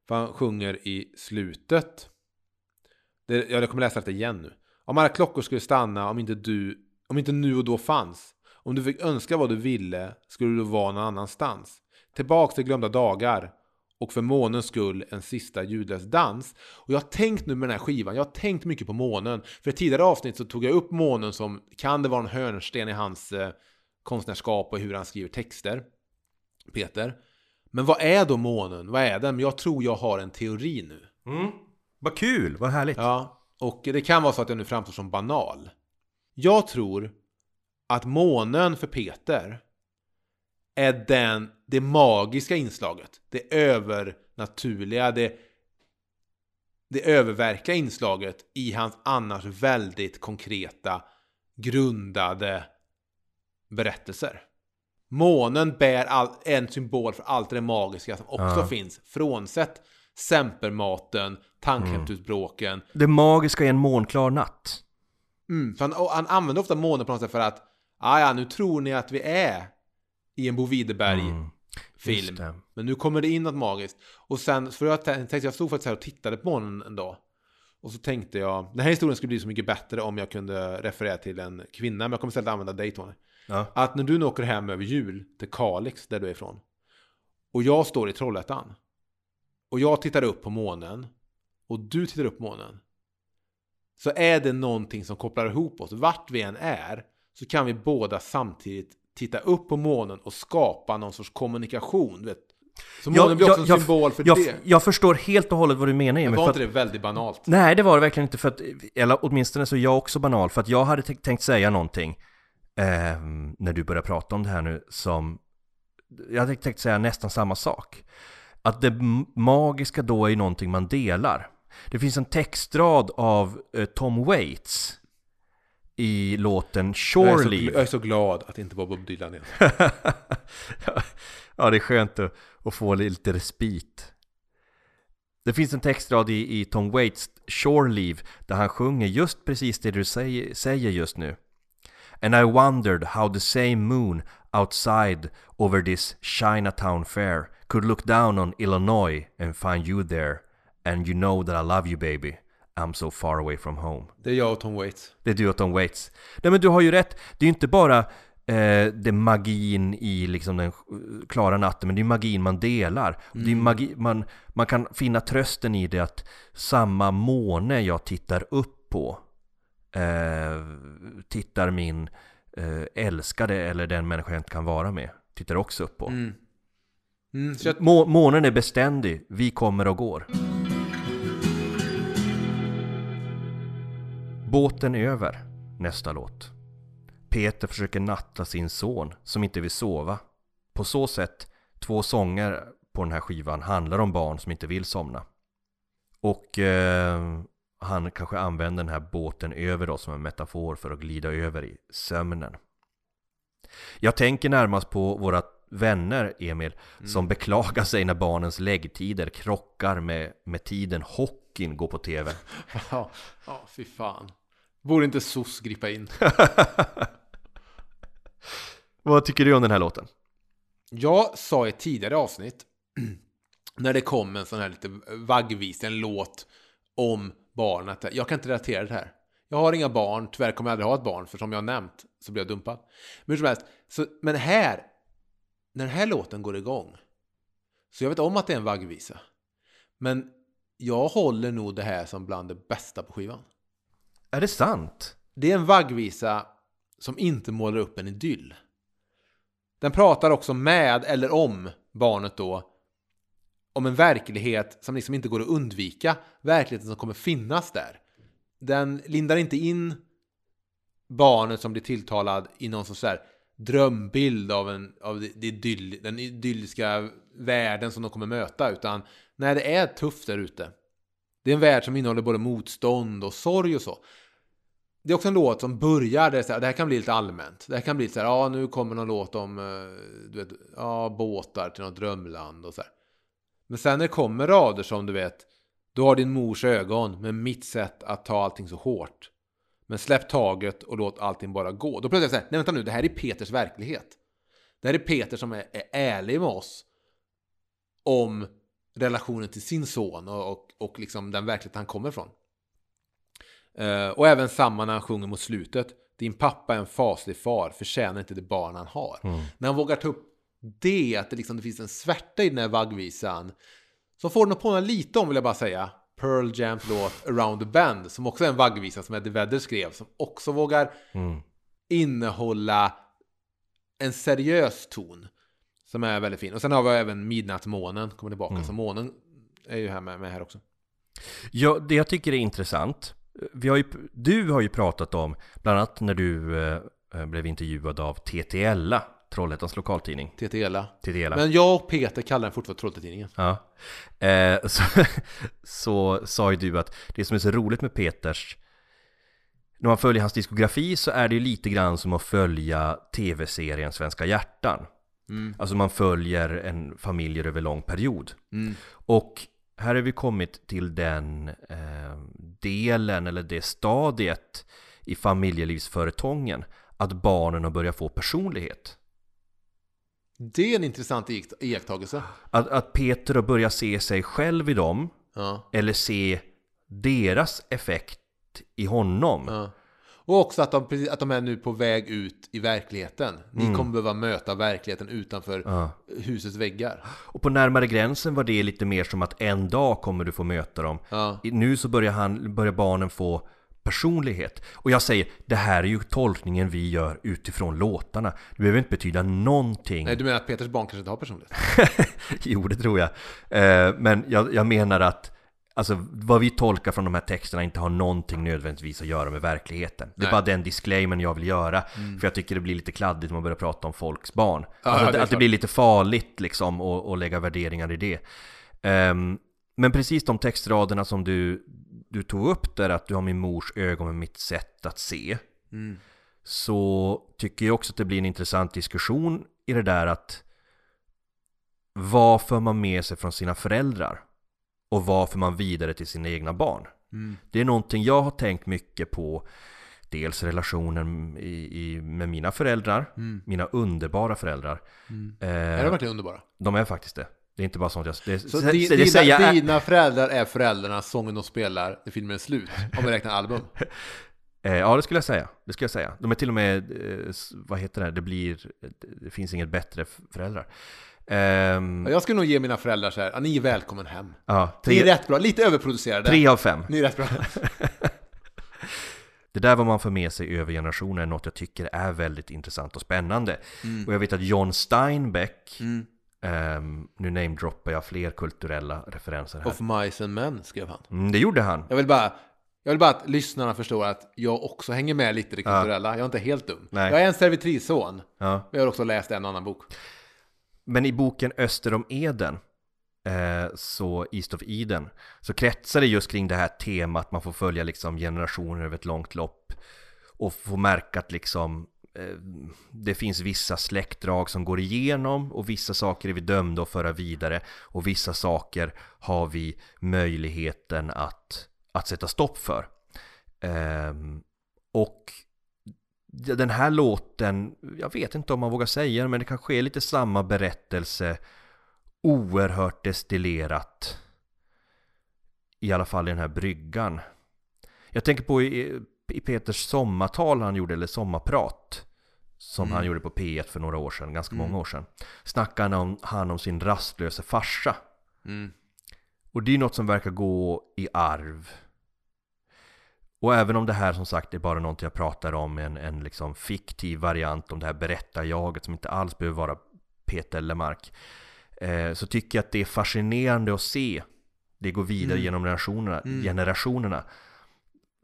A: För han sjunger i slutet. Det, ja, jag kommer läsa det igen nu. Om alla klockor skulle stanna, om inte du, om inte nu och då fanns. Om du fick önska vad du ville, skulle du vara någon annanstans. Tillbaks till glömda dagar. Och för månens skull en sista ljudlös dans. Och jag har tänkt nu med den här skivan, jag har tänkt mycket på månen. För i tidigare avsnitt så tog jag upp månen som, kan det vara en hörnsten i hans eh, konstnärskap och hur han skriver texter? Peter. Men vad är då månen? Vad är den? Jag tror jag har en teori nu.
C: Mm. Vad kul, vad härligt.
A: Ja, och det kan vara så att jag nu framstår som banal. Jag tror att månen för Peter är den, det magiska inslaget. Det övernaturliga, det, det öververkliga inslaget i hans annars väldigt konkreta, grundade berättelser. Månen bär all, en symbol för allt det magiska som också
C: Ja.
A: finns, frånsett sempermaten, tandkrämsutbråken.
C: Det magiska är en månklar natt.
A: Mm, han, han använder ofta månen på något sätt för att ah, ja, nu tror ni att vi är i en Bo Widerberg
C: Mm,
A: film. Men nu kommer det in något magiskt. Och sen, för jag tänkte, jag stod faktiskt här och tittade på månen en dag. Och så tänkte jag, den här historien skulle bli så mycket bättre om jag kunde referera till en kvinna. Men jag kommer istället använda dig Tony.
C: Ja.
A: Att när du nu åker hem över jul till Kalix, där du är ifrån. Och jag står i Trollhättan. Och jag tittar upp på månen. Och du tittar upp på månen. Så är det någonting som kopplar ihop oss. Vart vi än är. Så kan vi båda samtidigt titta upp på månen och skapa någon sorts kommunikation. Vet. Så månen blir också en symbol för
C: jag,
A: det.
C: Jag förstår helt och hållet vad du menar
A: Men
C: Emil.
A: var inte det väldigt banalt?
C: Nej, det var det verkligen inte för att, eller åtminstone så är jag också banal, för att jag hade tänkt- säga någonting eh, när du började prata om det här nu som, jag hade tänkt säga nästan samma sak. Att det magiska då är någonting man delar. Det finns en textrad av eh, Tom Waits i låten
A: Jag är,
C: Shore
A: så,
C: Leave.
A: jag är så glad att det inte var Bob Dylan igen.
C: ja, det är skönt att, att få lite respit. Det finns en textrad i, i Tom Waits Shore Leave där han sjunger just precis det du säger, säger just nu. And I wondered how the same moon outside over this Chinatown fair could look down on Illinois and find you there. And you know that I love you baby. I'm so far away from home.
A: Det är jag och Tom Waits.
C: Det är du och Tom Waits. Nej men du har ju rätt. Det är ju inte bara eh, det magin i liksom den klara natten, men det är magin man delar. Det är magi, man, man kan finna trösten i det att samma måne jag tittar upp på eh, tittar min eh, älskade eller den människa jag inte kan vara med tittar också upp på.
A: Mm. Mm, så jag,
C: Må, månen är beständig, vi kommer och går. Båten över, nästa låt. Peter försöker natta sin son som inte vill sova. På så sätt, två sånger på den här skivan handlar om barn som inte vill somna. Och eh, han kanske använder den här båten över då som en metafor för att glida över i sömnen. Jag tänker närmast på våra vänner, Emil, som beklagar sig när barnens läggtider krockar med, med tiden hockeyn går på tv.
A: ja, ja, fy fan. Borde inte SOS gripa in?
C: Vad tycker du om den här låten?
A: Jag sa i ett tidigare avsnitt, när det kom en sån här lite vaggvis, en låt om barn, att jag kan inte relatera det här. Jag har inga barn, tyvärr kommer jag aldrig ha ett barn, för som jag har nämnt så blir jag dumpad. Men hur som helst, så, men här, när den här låten går igång, så jag vet om att det är en vaggvisa. Men jag håller nog det här som bland det bästa på skivan.
C: Är det sant?
A: Det är en vaggvisa som inte målar upp en idyll. Den pratar också med, eller om, barnet då om en verklighet som liksom inte går att undvika. Verkligheten som kommer finnas där. Den lindar inte in barnet som blir tilltalad i någon sorts här drömbild av, en, av det, det idyll, den idylliska världen som de kommer möta. Utan när det är tufft där ute. Det är en värld som innehåller både motstånd och sorg och så. Det är också en låt som börjar, det, så här, det här kan bli lite allmänt. Det här kan bli så här, ja nu kommer någon låt om eh, du vet, ja, båtar till något drömland och så här. Men sen när det kommer rader som du vet, du har din mors ögon med mitt sätt att ta allting så hårt. Men släpp taget och låt allting bara gå. Då plötsligt säger jag, nej vänta nu, det här är Peters verklighet. Det här är Peter som är, är ärlig med oss om relationen till sin son och, och, och liksom den verklighet han kommer ifrån. Eh, och även samma när han sjunger mot slutet. Din pappa är en faslig far, förtjänar inte det barn han har. När han vågar ta upp det, att det, liksom, det finns en svärta i den här vaggvisan. Så får den att påminna lite om, vill jag bara säga, Pearl Jams låt Around the Bend, som också är en vaggvisa som Eddie Vedder skrev, som också vågar
C: Mm.
A: innehålla en seriös ton. Som är väldigt fin. Och sen har vi även Midnattsmånen, kommer tillbaka. Så månen är ju här med, med här också.
C: Ja, det jag tycker är intressant, vi har ju, du har ju pratat om, bland annat när du eh, blev intervjuad av TTLa, Trollhättans lokaltidning.
A: TTLa.
C: TTLa.
A: Men jag och Peter kallar den fortfarande Trollhättetidningen.
C: Ja. Eh, så, så sa ju du att det som är så roligt med Peters när man följer hans diskografi så är det ju lite grann som att följa tv-serien Svenska hjärtan.
A: Mm.
C: Alltså man följer en familj över lång period.
A: Mm.
C: Och här har vi kommit till den eh, delen eller det stadiet i familjelivsföretagen att barnen har börjat få personlighet.
A: Det är en intressant iakt- iakttagelse.
C: Att, att Peter har börjat se sig själv i dem
A: Ja.
C: eller se deras effekt i honom.
A: ja. Och också att de, att de är nu på väg ut i verkligheten. Ni
C: Mm.
A: kommer behöva möta verkligheten utanför
C: Ja.
A: husets väggar.
C: Och på närmare gränsen var det lite mer som att en dag kommer du få möta dem.
A: Ja.
C: Nu så börjar, han, börjar barnen få personlighet. Och jag säger, det här är ju tolkningen vi gör utifrån låtarna. Det behöver inte betyda någonting.
A: Nej, du menar att Peters barn kanske inte har personlighet?
C: jo, det tror jag. Eh, men jag, jag menar att Alltså vad vi tolkar från de här texterna inte har någonting nödvändigtvis att göra med verkligheten. Det är
A: Nej.
C: bara den disclaimern jag vill göra. För jag tycker det blir lite kladdigt om man börjar prata om folks barn.
A: Ja,
C: alltså
A: ja,
C: att,
A: det är
C: att det blir lite farligt liksom att att lägga värderingar i det. Ehm, men precis de textraderna som du, du tog upp där, att du har min mors ögon med mitt sätt att se.
A: Mm.
C: Så tycker jag också att det blir en intressant diskussion i det där att vad för man med sig från sina föräldrar? Och vad för man vidare till sina egna barn?
A: Mm.
C: Det är någonting jag har tänkt mycket på Dels relationen i, i, med mina föräldrar
A: Mm.
C: Mina underbara föräldrar
A: Mm.
C: eh,
A: Är de verkligen underbara?
C: De är faktiskt det Det är inte bara sånt jag... Det,
A: Så
C: det,
A: di,
C: det
A: dina,
C: säger
A: dina föräldrar är föräldrarna, sången de spelar när filmen är slut. Om vi räknar album.
C: Eh, ja, det skulle jag säga. Det skulle jag säga. De är till och med, eh, vad heter det, det blir, det finns inget bättre föräldrar. Ehm,
A: Jag skulle nog ge mina föräldrar så här, ja, ni är välkommen hem.
C: ja,
A: Ni är
C: tre,
A: rätt bra, lite överproducerade.
C: tre av fem.
A: Ni är rätt bra.
C: Det där vad man får med sig över generationer är något jag tycker är väldigt intressant och spännande. Och jag vet att John Steinbeck,
A: Mm.
C: ehm, nu namedroppar jag fler kulturella referenser här.
A: Of Mice and Men skrev han.
C: Mm, det gjorde han.
A: Jag vill bara, jag vill bara att lyssnarna förstår att jag också hänger med lite i det
C: Ja.
A: kulturella. Jag är inte helt dum.
C: Nej.
A: Jag är en servitrisson.
C: Ja.
A: Men jag har också läst en annan bok.
C: Men i boken Öster om Eden, eh, så East of Eden, så kretsar det just kring det här temat, man får följa liksom generationer över ett långt lopp och få märka att liksom eh, det finns vissa släktdrag som går igenom och vissa saker är vi dömda att föra vidare och vissa saker har vi möjligheten att, att sätta stopp för. Ehm, och den här låten, jag vet inte om man vågar säga det, men det kanske är lite samma berättelse oerhört destillerat i alla fall i den här bryggan. Jag tänker på i, i Peters sommartal han gjorde, eller sommarprat som
A: Mm.
C: han gjorde på P1 för några år sedan, ganska
A: Mm.
C: många år sedan. Snackade han om, han om sin rastlöse farsa.
A: Mm.
C: Och det är något som verkar gå i arv. Och även om det här som sagt är bara något jag pratar om, en, en liksom fiktiv variant om det här berättarjaget som inte alls behöver vara Peter Lemark. Eh, så tycker jag att det är fascinerande att se det går vidare
A: Mm.
C: genom generationerna,
A: Mm.
C: generationerna.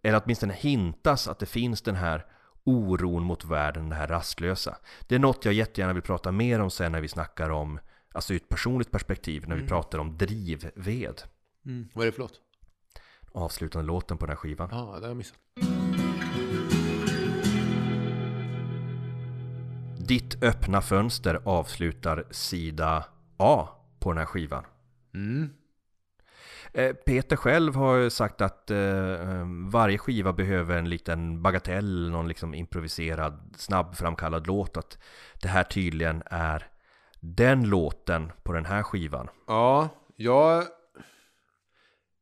C: Eller åtminstone hintas att det finns den här oron mot världen, det här rastlösa. Det är något jag jättegärna vill prata mer om sen när vi snackar om, alltså ur ett personligt perspektiv, när vi
A: Mm.
C: pratar om drivved.
A: Mm. Vad är det för låt?
C: Avslutande låten på den här skivan.
A: Ja, det har jag missat.
C: Ditt öppna fönster avslutar sida A på den här skivan.
A: Mm.
C: Eh, Peter själv har sagt att eh, eh, varje skiva behöver en liten bagatell, någon liksom improviserad, snabbframkallad låt. Att det här tydligen är den låten på den här skivan.
A: Ja, jag...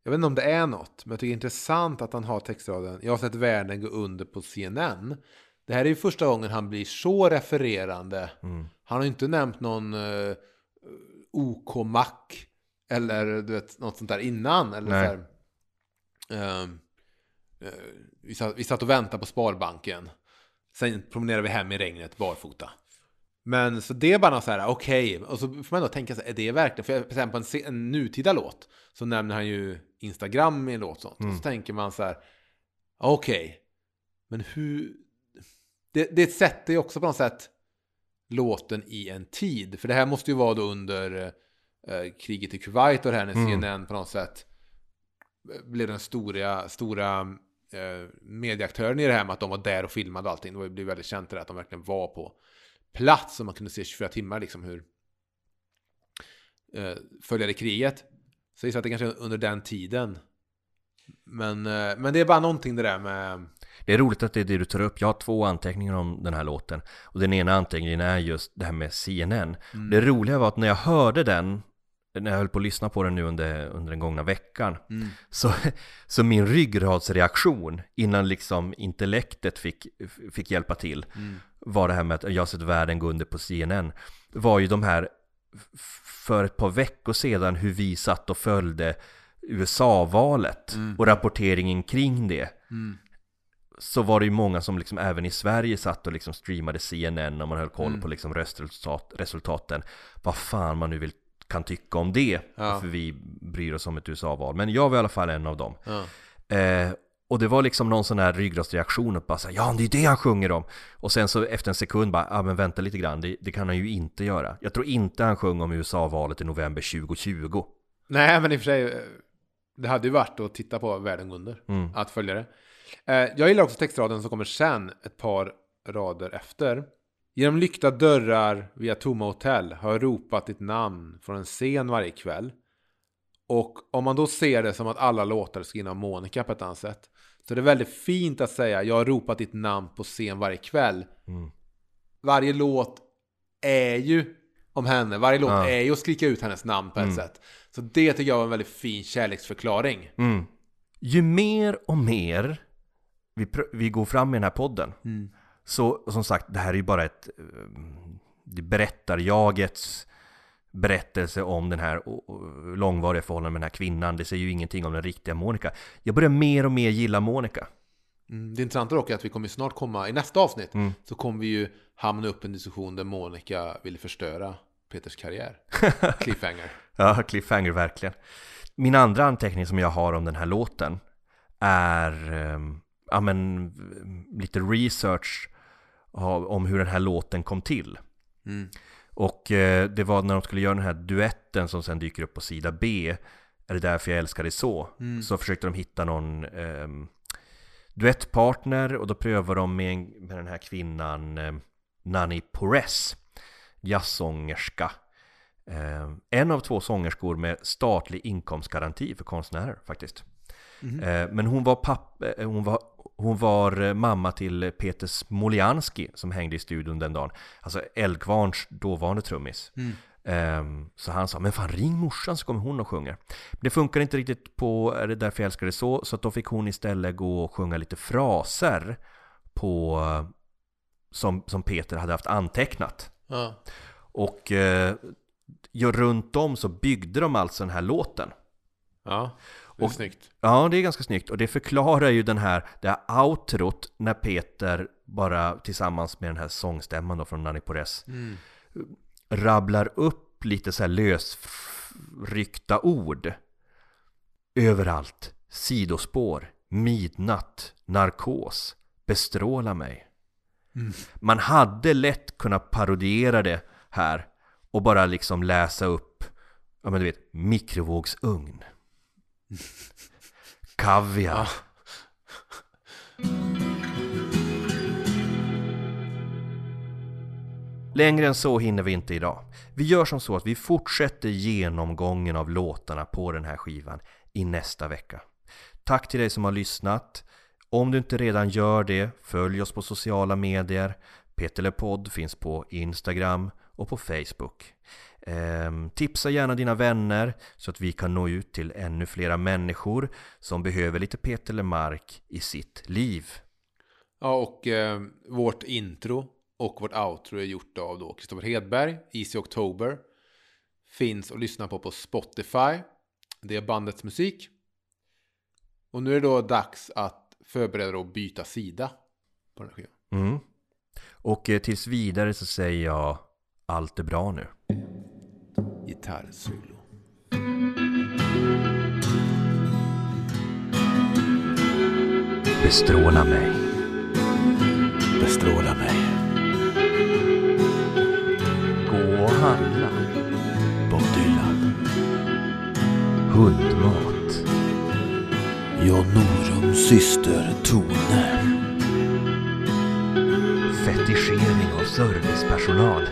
A: Jag vet inte om det är något, men jag tycker det är intressant att han har textraden. Jag har sett världen gå under på CNN. Det här är ju första gången han blir så refererande.
C: Mm.
A: Han har ju inte nämnt någon uh, OK-Mac eller du vet, något sånt där innan. Eller
C: Nej.
A: så här, ehm, eh, vi, satt, vi satt och väntade på Sparbanken. Sen promenerade vi hem i regnet barfota. Men så det är bara något så här, okej, och så får man då tänka sig, är det verkligen, för exempel på en, en nutida låt, så nämner han ju Instagram i en låt sånt. Och
C: Mm.
A: så tänker man så här, okej, men hur, det, det sätter ju också på något sätt låten i en tid. För det här måste ju vara då under eh, kriget i Kuwait och det här när
C: Mm.
A: CNN på något sätt blev den stora, stora eh, medieaktören i det här med att de var där och filmade och allting. Det blev väldigt känt det där att de verkligen var på plats och man kunde se 24 timmar liksom hur eh, följade kriget. Så jag att det kanske är under den tiden. Men, eh, men det är bara någonting det där med...
C: Det är roligt att det är det du tar upp. Jag har två anteckningar om den här låten. Och den ena anteckningen är just det här med CNN.
A: Mm.
C: Det roliga var att när jag hörde den när jag höll på att lyssna på den nu under, under den gångna veckan så, så min ryggradsreaktion innan liksom intellektet fick, fick hjälpa till var det här med att jag har sett världen gå under på CNN var ju de här för ett par veckor sedan hur vi satt och följde USA-valet och rapporteringen kring det så var det ju många som liksom även i Sverige satt och liksom streamade CNN och man höll koll på liksom röstresultat, resultaten. Vad fan man nu vill, kan tycka om det,
A: Ja.
C: för vi bryr oss om ett USA-val. Men jag var i alla fall en av dem.
A: Ja.
C: Eh, och det var liksom någon sån här ryggradsreaktion och bara så här, ja det är det han sjunger om. Och sen så efter en sekund bara, ja men vänta lite grann, det, det kan han ju inte göra. Jag tror inte han sjöng om USA-valet i november 2020.
A: Nej, men i och för sig, det hade ju varit att titta på Världen under,
C: Mm.
A: att följa det. Eh, Jag gillar också textraden som kommer sen, ett par rader efter. Genom lyckta dörrar via tomma hotell har jag ropat ditt namn från en scen varje kväll. Och om man då ser det som att alla låtar är skrivna av Monica på ett annat sätt. Så det är väldigt fint att säga jag har ropat ditt namn på scen varje kväll.
C: Mm.
A: Varje låt är ju om henne. Varje låt
C: Ja.
A: är ju att skrika ut hennes namn på ett
C: Mm.
A: sätt. Så det tycker jag var en väldigt fin kärleksförklaring.
C: Mm. Ju mer och mer vi, vi går fram med den här podden Så och som sagt, det här är ju bara ett eh, Det berättar jagets berättelse om den här långvariga förhållandet med den här kvinnan Det säger ju ingenting om den riktiga Monica Jag börjar mer och mer gilla Monica
A: Mm, det intressanta dock är att vi kommer snart komma, i nästa avsnitt,
C: Mm.
A: så kommer vi ju hamna upp i en diskussion där Monica vill förstöra Peters karriär. Cliffhanger.
C: Ja, cliffhanger verkligen Min andra anteckning som jag har om den här låten Är ehm, ja, men, lite research om hur den här låten kom till
A: Mm.
C: Och eh, det var när de skulle göra den här duetten som sen dyker upp på sida B. Är det därför jag älskar dig så? Så försökte de hitta någon ehm, duettpartner och då prövar de med, med den här kvinnan eh, Nani Porres Jazzsångerska. Eh, En av två sångerskor med statlig inkomstgaranti för konstnärer faktiskt. Eh, Men hon var, papp, eh, hon var hon var eh, mamma till Peter Smoljanski som hängde i studion den dagen. Alltså Eldkvarns dåvarande trummis. Ehm, Så han sa, men fan ring morsan så kommer hon och sjunger. Det funkar inte riktigt på Är det därför jag älskar det så? Så att då fick hon istället gå och sjunga lite fraser På eh, Som, som Peter hade haft antecknat.
A: Ja.
C: Och eh, runt om så byggde de alltså den här låten.
A: Ja, det är
C: Och-
A: snyggt.
C: Ja, det är ganska snyggt och det förklarar ju den här, det här outrot när Peter bara tillsammans med den här sångstämman då från Nanny Porres
A: Mm.
C: rabblar upp lite så här lösryckta ord. Överallt, sidospår, midnatt, narkos, bestråla mig. Man hade lätt kunnat parodiera det här och bara liksom läsa upp, ja men du vet, mikrovågsugn. Kaviar. Längre än så hinner vi inte idag. Vi gör som så att vi fortsätter genomgången av låtarna på den här skivan i nästa vecka. Tack till dig som har lyssnat. Om du inte redan gör det, följ oss på sociala medier. Petelepodd finns på Instagram och på Facebook. Ehm, tipsa gärna dina vänner så att vi kan nå ut till ännu flera människor som behöver lite Peter Lemark i sitt liv.
A: Ja, och eh, vårt intro och vårt outro är gjort av då Kristoffer Hedberg, Easy October. Finns att lyssna på på Spotify. Det är bandets musik. Och nu är det då dags att förbereda och byta sida på den här skivan.
C: Mm. Och eh, tills vidare så säger jag allt är bra nu.
A: Gitarrsolo.
C: Bestråla mig.
A: Bestråla mig.
C: Gå och handla.
A: Bob Dylan.
C: Hundmat.
A: Jan Norums syster Tone.
C: Fetischering av servicepersonal.